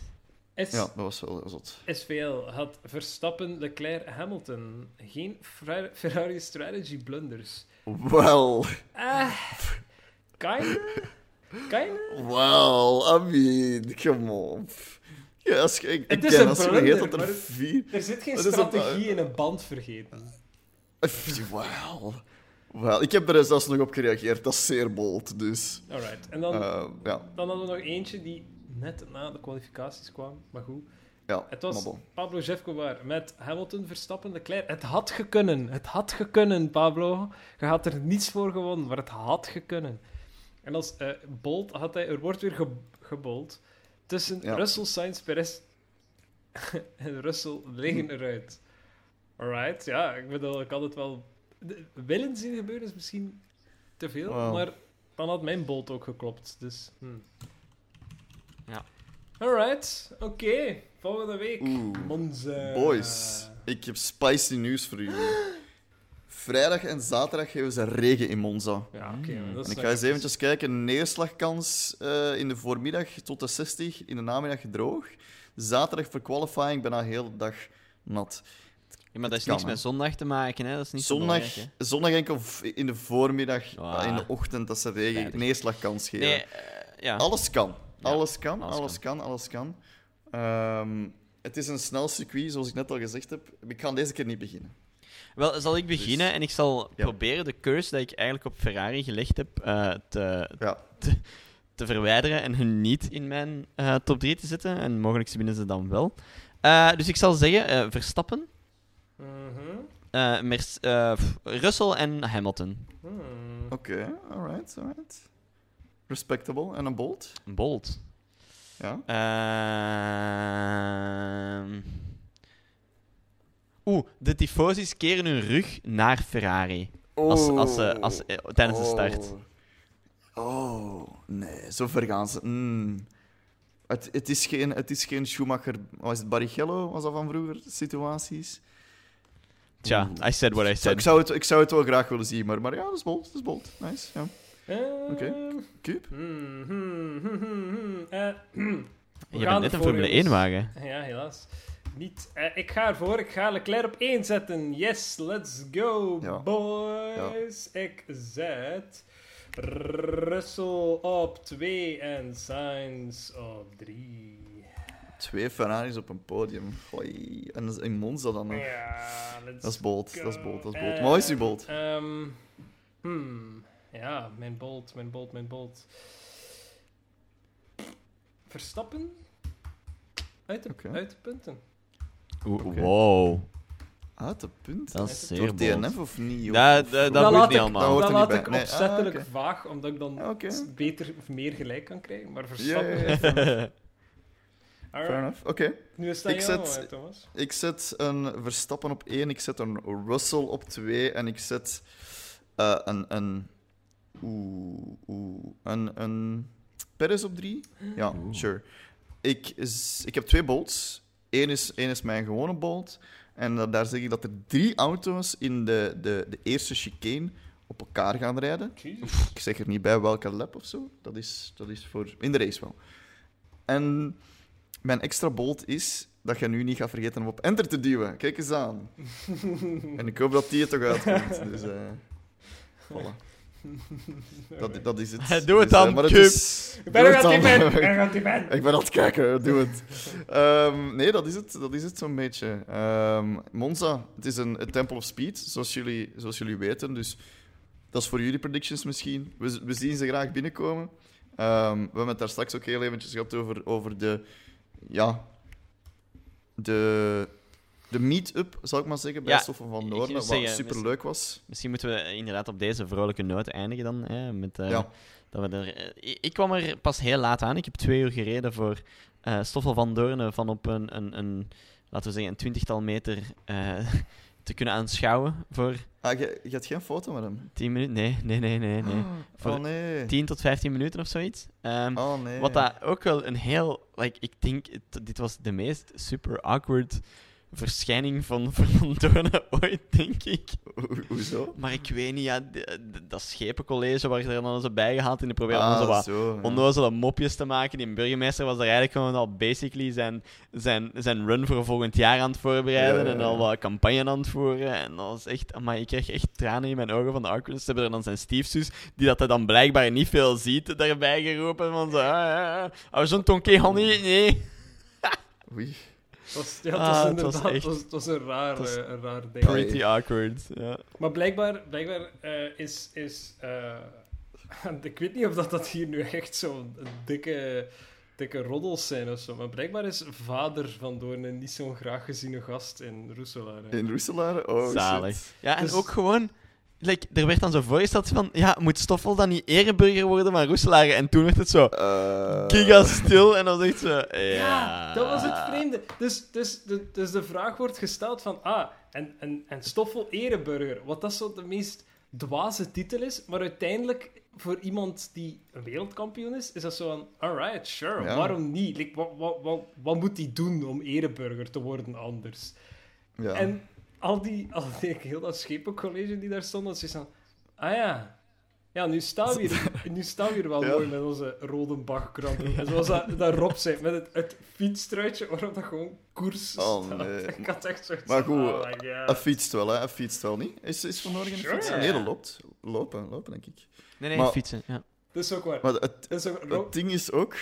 S- Ja, dat was wel zot. SVL had Verstappen, Leclerc, Hamilton. Geen Ferrari strategy blunders. Wel, Ah, kinda? Kinda? wel, I mean, come on. Ja, als je, ik, Het is ken als je vergeet dat er vier... Er zit geen strategie in een band vergeten. Wel. Wel, ik heb er zelfs nog op gereageerd. Dat is zeer bold, dus... Alright. En dan, eh, ja, dan hadden we nog eentje die net na de kwalificaties kwam. Maar goed. ja, Het was bon. Pablo Jefcobar met Hamilton, Verstappen, Leclerc. Het had gekunnen. Het had gekunnen, Pablo. Je had er niets voor gewonnen, maar het had gekunnen. En als eh bold had hij... Er wordt weer ge gebold. Tussen Ja. Russell, Sainz, Perez en Russell liggen eruit. Alright, ja. Ik bedoel, ik had het wel... Willen zien gebeuren is misschien te veel, Wow. maar dan had mijn bold ook geklopt. Dus... hmm. Ja. Alright, oké. Volgende week. Oeh. Monza. Boys, ik heb spicy nieuws voor jullie. Vrijdag en zaterdag geven ze regen in Monza. Ja, oké. En ik ga eens even- eventjes kijken. Neerslagkans eh, in de voormiddag tot de 60, in de namiddag droog. Zaterdag voor qualifying bijna heel de dag nat. Ja, maar dat is kan, niks hè. met zondag te maken, hè? Dat is niet zo Zondag, belangrijk, zondag enkel in de voormiddag, in de ochtend, dat ze regen, Vrijdag. neerslagkans geven. Nee, eh, ja. Alles kan. Ja, Alles kan, alles alles kan, alles kan. Ehm, het is een snel circuit, zoals ik net al gezegd heb. Ik ga deze keer niet beginnen. Wel, zal ik beginnen Dus- en ik zal Ja. proberen de curse dat ik eigenlijk op Ferrari gelegd heb eh, te, Ja. te verwijderen en hun niet in mijn eh, top 3 te zetten. En mogelijk winnen ze dan wel. Eh, dus ik zal zeggen eh, Verstappen, Mhm. eh, eh, pff, Russell en Hamilton. Hmm. Oké, alright, alright. Respectable. En een bolt? Bold. Ja. Ehm. Oeh, de tifosis keren hun rug naar Ferrari. Als, als, ze- als, eh, tijdens de start. Oh, oh, nee, zo ver gaan ze. Mm. Het, het, is geen, het is geen Schumacher. Was het Barrichello? Was dat van vroeger? Situaties? Tja, I said what I said. ik, zou het, ik zou het wel graag willen zien, maar, maar ja, dat is bold. Dat is bold. Nice. Ja. Ehm, Oké. Cube? hmm, hmm, hmm, hmm, hmm. Eh, we Je bent net een Formule jongens. 1-wagen. Ja, helaas. Niet. Eh, ik ga ervoor. Ik ga Leclerc op 1 zetten. Yes, let's go, Ja. boys. Ik zet Russell op 2 en Sainz op 3. Twee Ferraris op een podium. Hoi. En in Monza dan nog. Ja, Dat is bold, go. dat is bold, dat is bold. Wat is uw bold? ehm, hmm, ja, mijn bold, mijn bold, mijn bold. Verstappen? Uit de, uit de punten. Oké. Wow, Uit de punt? dat is zeer Door bold. DNF of niet? Of- Dat, dat, dat Dat laat niet allemaal. dat hoort Dat er niet laat ik bij. Nee, ah, opzettelijk oké. vaag, omdat ik dan Ah, beter of meer gelijk kan krijgen. Maar Verstappen... ja, fair enough. Alright. Fair enough. Oké. Nu is dat Ik zet- eh, Thomas. Ik zet een Verstappen op 1, ik zet een Russell op 2 en ik zet eh, een. een oeh, oeh, een, een Perez op 3? Ja, sure. Ik, is, ik heb twee bolts. Eén is, één is mijn gewone bolt. En da- daar zeg ik dat er drie auto's in de, de, de eerste chicane op elkaar gaan rijden. Ik zeg er niet bij welke lap of zo. Dat is, dat is voor in de race wel. En mijn extra bolt is dat je nu niet gaat vergeten om op enter te duwen. Kijk eens aan. en ik hoop dat die er toch uitkomt. Dus, eh voilà. Dat, dat is het. Doe het Dus, eh, dan, maar het Cup. is- Ik ben er aan het ben. Ik ben aan het ben. Ik ben aan het kijken, doe het. Ehm, nee, dat is het, dat is het zo'n beetje. Ehm, Monza, het is een, een Temple of Speed, zoals jullie, zoals jullie weten. Dus dat is voor jullie predictions misschien. We, we zien ze graag binnenkomen. Ehm, we hebben het daar straks ook heel eventjes gehad over, over de... Ja... De... De meet-up, zal ik maar zeggen, bij Ja, Stoffen van Noorden, wat zeggen, superleuk was. Misschien moeten we inderdaad op deze vrolijke noot eindigen dan. Hè, met, eh, Ja. dat we er, eh, ik, kwam er pas heel laat aan. Ik heb twee uur gereden voor eh Stoffel van Doornen van op een, een, een, laten we zeggen, een twintigtal meter te kunnen aanschouwen voor Ah, je, je had geen foto met hem? 10 minuten. Nee, nee, nee, nee. nee. Voor Oh nee. 10 tot 15 minuten of zoiets. Ehm, Oh nee. Wat dat ook wel een heel... Like, ik denk, dit was de meest super awkward verschijning van Doornen ooit, denk ik. Ho- Hoezo? Maar ik weet niet, ja, dat schepencollege waar ze er dan zo bij gehaald en die probeerde dan Ah, zo wat zo, ja. onnozele mopjes te maken. Die burgemeester was er eigenlijk gewoon al basically zijn, zijn, zijn run voor volgend jaar aan het voorbereiden Ja, ja, en al ja. wat campagne aan het voeren. En dat was echt... Maar ik kreeg echt tranen in mijn ogen van de awkwardness. Ze hebben er dan zijn stiefzus, die dat hij dan blijkbaar niet veel ziet, daarbij geroepen. Van zo... Ah, ah, ah, zo'n tonké, honey, nee. Oei. Het was, ja, het Ah, was het was het echt- was, het was een, raar, was eh, een raar ding. Pretty awkward, ja. Maar blijkbaar, blijkbaar eh, is. is eh, ik weet niet of dat, dat hier nu echt zo'n dikke, dikke roddels zijn of zo. Maar blijkbaar is vader van Doorn niet zo'n graag geziene gast in Roeselaar. hè. In Roeselaar? Oh, Zalig. shit. Ja, en Dus- ook gewoon... Like, er werd dan zo voorgesteld van... Ja, moet Stoffel dan niet ereburger worden van Roeselare? En toen werd het zo... Eh, Giga stil en dan zegt ze... Ja, Ja, dat was het vreemde. Dus, dus, de, dus de vraag wordt gesteld van... Ah, en, en, en Stoffel Ereburger. Wat dat zo de meest dwaze titel is. Maar uiteindelijk, voor iemand die een wereldkampioen is, is dat zo van... Alright, sure, Ja. waarom niet? Like, wat, wat, wat, wat moet hij doen om Ereburger te worden anders? Ja. En al die, al die, heel dat schepencollege die daar stond, dat is van... Ah ja... Ja, nu staan we hier, nu staan we hier wel Ja. mooi met onze rode bagkrampen. En zoals dat, dat Rob zei, met het, het fietstruitje waarop dat gewoon koers Oh, staat. nee. Ik had echt zoiets Maar goed, oh. Hij fietst wel, hè? Hij fietst wel niet. Is, is Van Noorden Sure. fietsen? Nee, dat loopt. Lopen, lopen, denk ik. Nee, nee, Maar- fietsen. Ja. Dat is ook waar. Maar het, Dat is ook, het ding is ook...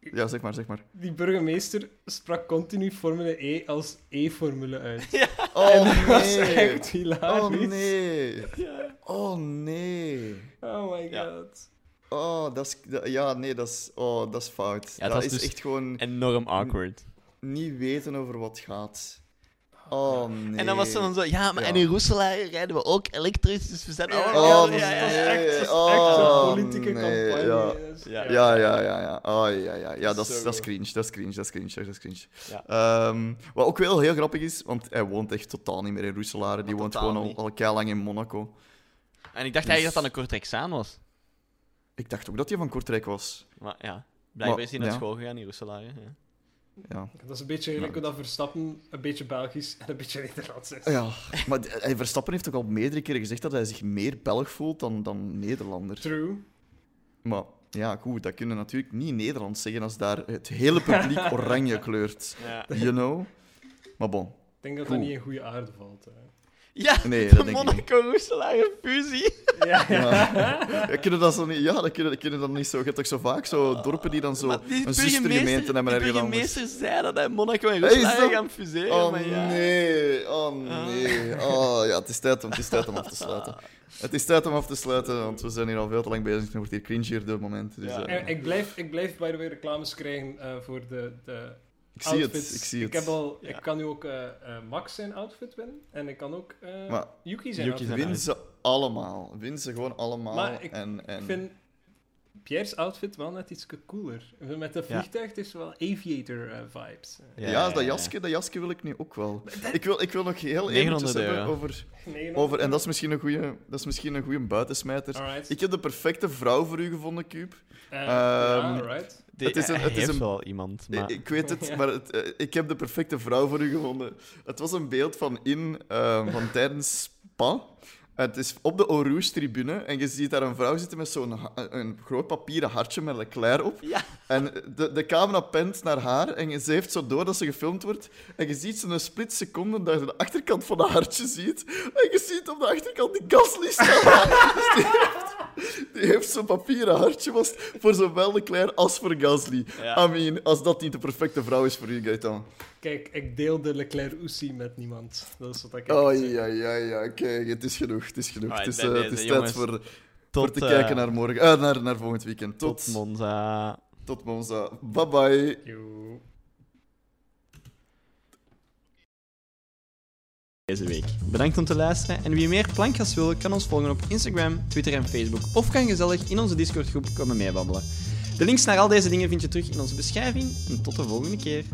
Ja, zeg maar, zeg maar. die burgemeester sprak continu Formule E als E-formule uit. Oh, en dat was nee. echt hilarisch. Oh, nee. Ja. Oh, nee. Oh my Ja. god. Oh, dat is... dat- Ja, nee, dat is... Oh, dat is fout. Ja, dat is dus- echt gewoon Enorm awkward. niet weten over wat gaat. Oh, nee. En dan was ze dan zo... Ja, maar Ja. en in Roeselare rijden we ook elektrisch, dus we zijn allemaal... Oh, ja, ja, dat is ja. echt, dat is echt Oh, zo'n politieke nee, campagne. ja. Dus, Ja. Ja, ja, ja, ja. Oh, ja, ja. ja dat, is, dat is cringe, dat is cringe, dat is cringe, dat is cringe. Ja. Ehm, wat ook wel heel grappig is, want hij woont echt totaal niet meer in Roeselare. Die Maar woont gewoon al, niet. al kei lang in Monaco. En ik dacht Dus- eigenlijk dat dat een kort examen was. Ik dacht ook dat hij van Kortrijk was. Maar ja, blijkbaar is hij naar ja. school gegaan in Roeselare. Ja. Ja. Dat is een beetje gelijk hoe dat Verstappen een beetje Belgisch en een beetje Nederlands is. ja. Maar Verstappen heeft ook al meerdere keren gezegd dat hij zich meer Belg voelt dan, dan Nederlander. True. Maar ja, goed, dat kunnen natuurlijk niet Nederlands zeggen als daar het hele publiek oranje kleurt. Ja. You know? Maar bon. Ik denk dat Goed. dat niet in goede aarde valt. hè. Ja, Nee, de dat denk ik niet. Monaco-Roeselare fusie. Ja, ja. Ja, kunnen dat zo niet, ja, dat kunnen, kunnen dat niet zo. Je hebt toch zo vaak zo dorpen die dan zo Maar die een zustergemeente hebben die ergens anders. burgemeester zei dat hij Monaco en Hey, Roeselare dat- gaan fuseren. Oh maar ja. nee, oh nee. Oh ja, het is, tijd om, het is tijd om af te sluiten. Het is tijd om af te sluiten, want we zijn hier al veel te lang bezig. Het wordt hier cringier op dit moment. Dus, Ja. eh, En ik blijf, ik blijf by the way reclames krijgen eh, voor de, de ik zie het, ik zie het. heb al, Ja. Ik kan nu ook eh, eh, Max zijn outfit winnen. En ik kan ook eh, Maar Yuki zijn Yuki outfit winnen. Win ze allemaal. Win ze gewoon allemaal. Maar ik en, en... Ik vind Pierre's outfit wel net iets cooler. Met de Ja. vliegtuig het is wel aviator eh, vibes. Ja, dat jasje, dat jasje wil ik nu ook wel. Ik wil, ik wil nog heel 900 eventjes hebben euro. over, over... En dat is misschien een goede, dat is misschien een goede buitensmijter. Alright. Ik heb de perfecte vrouw voor u gevonden, Cube. Ja, alright. Die- Het is een- hij het is een- wel iemand, maar... Ik, ik weet het, Ja. maar het, eh, ik heb de perfecte vrouw voor u gevonden. Het was een beeld van in, van tijdens Spa. Het is op de Eau Rouge-tribune en je ziet daar een vrouw zitten met zo'n een groot papieren hartje met Leclerc op. Ja. En de, de camera pent naar haar en ze heeft zo door dat ze gefilmd wordt. En je ziet zo'n split seconde dat je de achterkant van dat hartje ziet. En je ziet op de achterkant die Gasly staan. Dus die heeft, zo'n papieren hartje was voor zowel Leclerc als voor Gasly. Ja. I mean, als dat niet de perfecte vrouw is voor u, Gaëtan. Kijk, ik deel de Leclerc Oesie met niemand. Dat is wat ik Oh ja, ja, ja. Kijk, het is genoeg. Het is genoeg. Het is, eh, het is tijd voor, Tot, voor te eh, kijken naar, morgen, eh, naar, naar volgend weekend. Tot, tot Monza. tot Monza. Bye bye. Yo. deze week. Bedankt om te luisteren en wie meer plankgas wil, kan ons volgen op Instagram, Twitter en Facebook of kan gezellig in onze Discord groep komen meebabbelen. De links naar al deze dingen vind je terug in onze beschrijving en tot de volgende keer.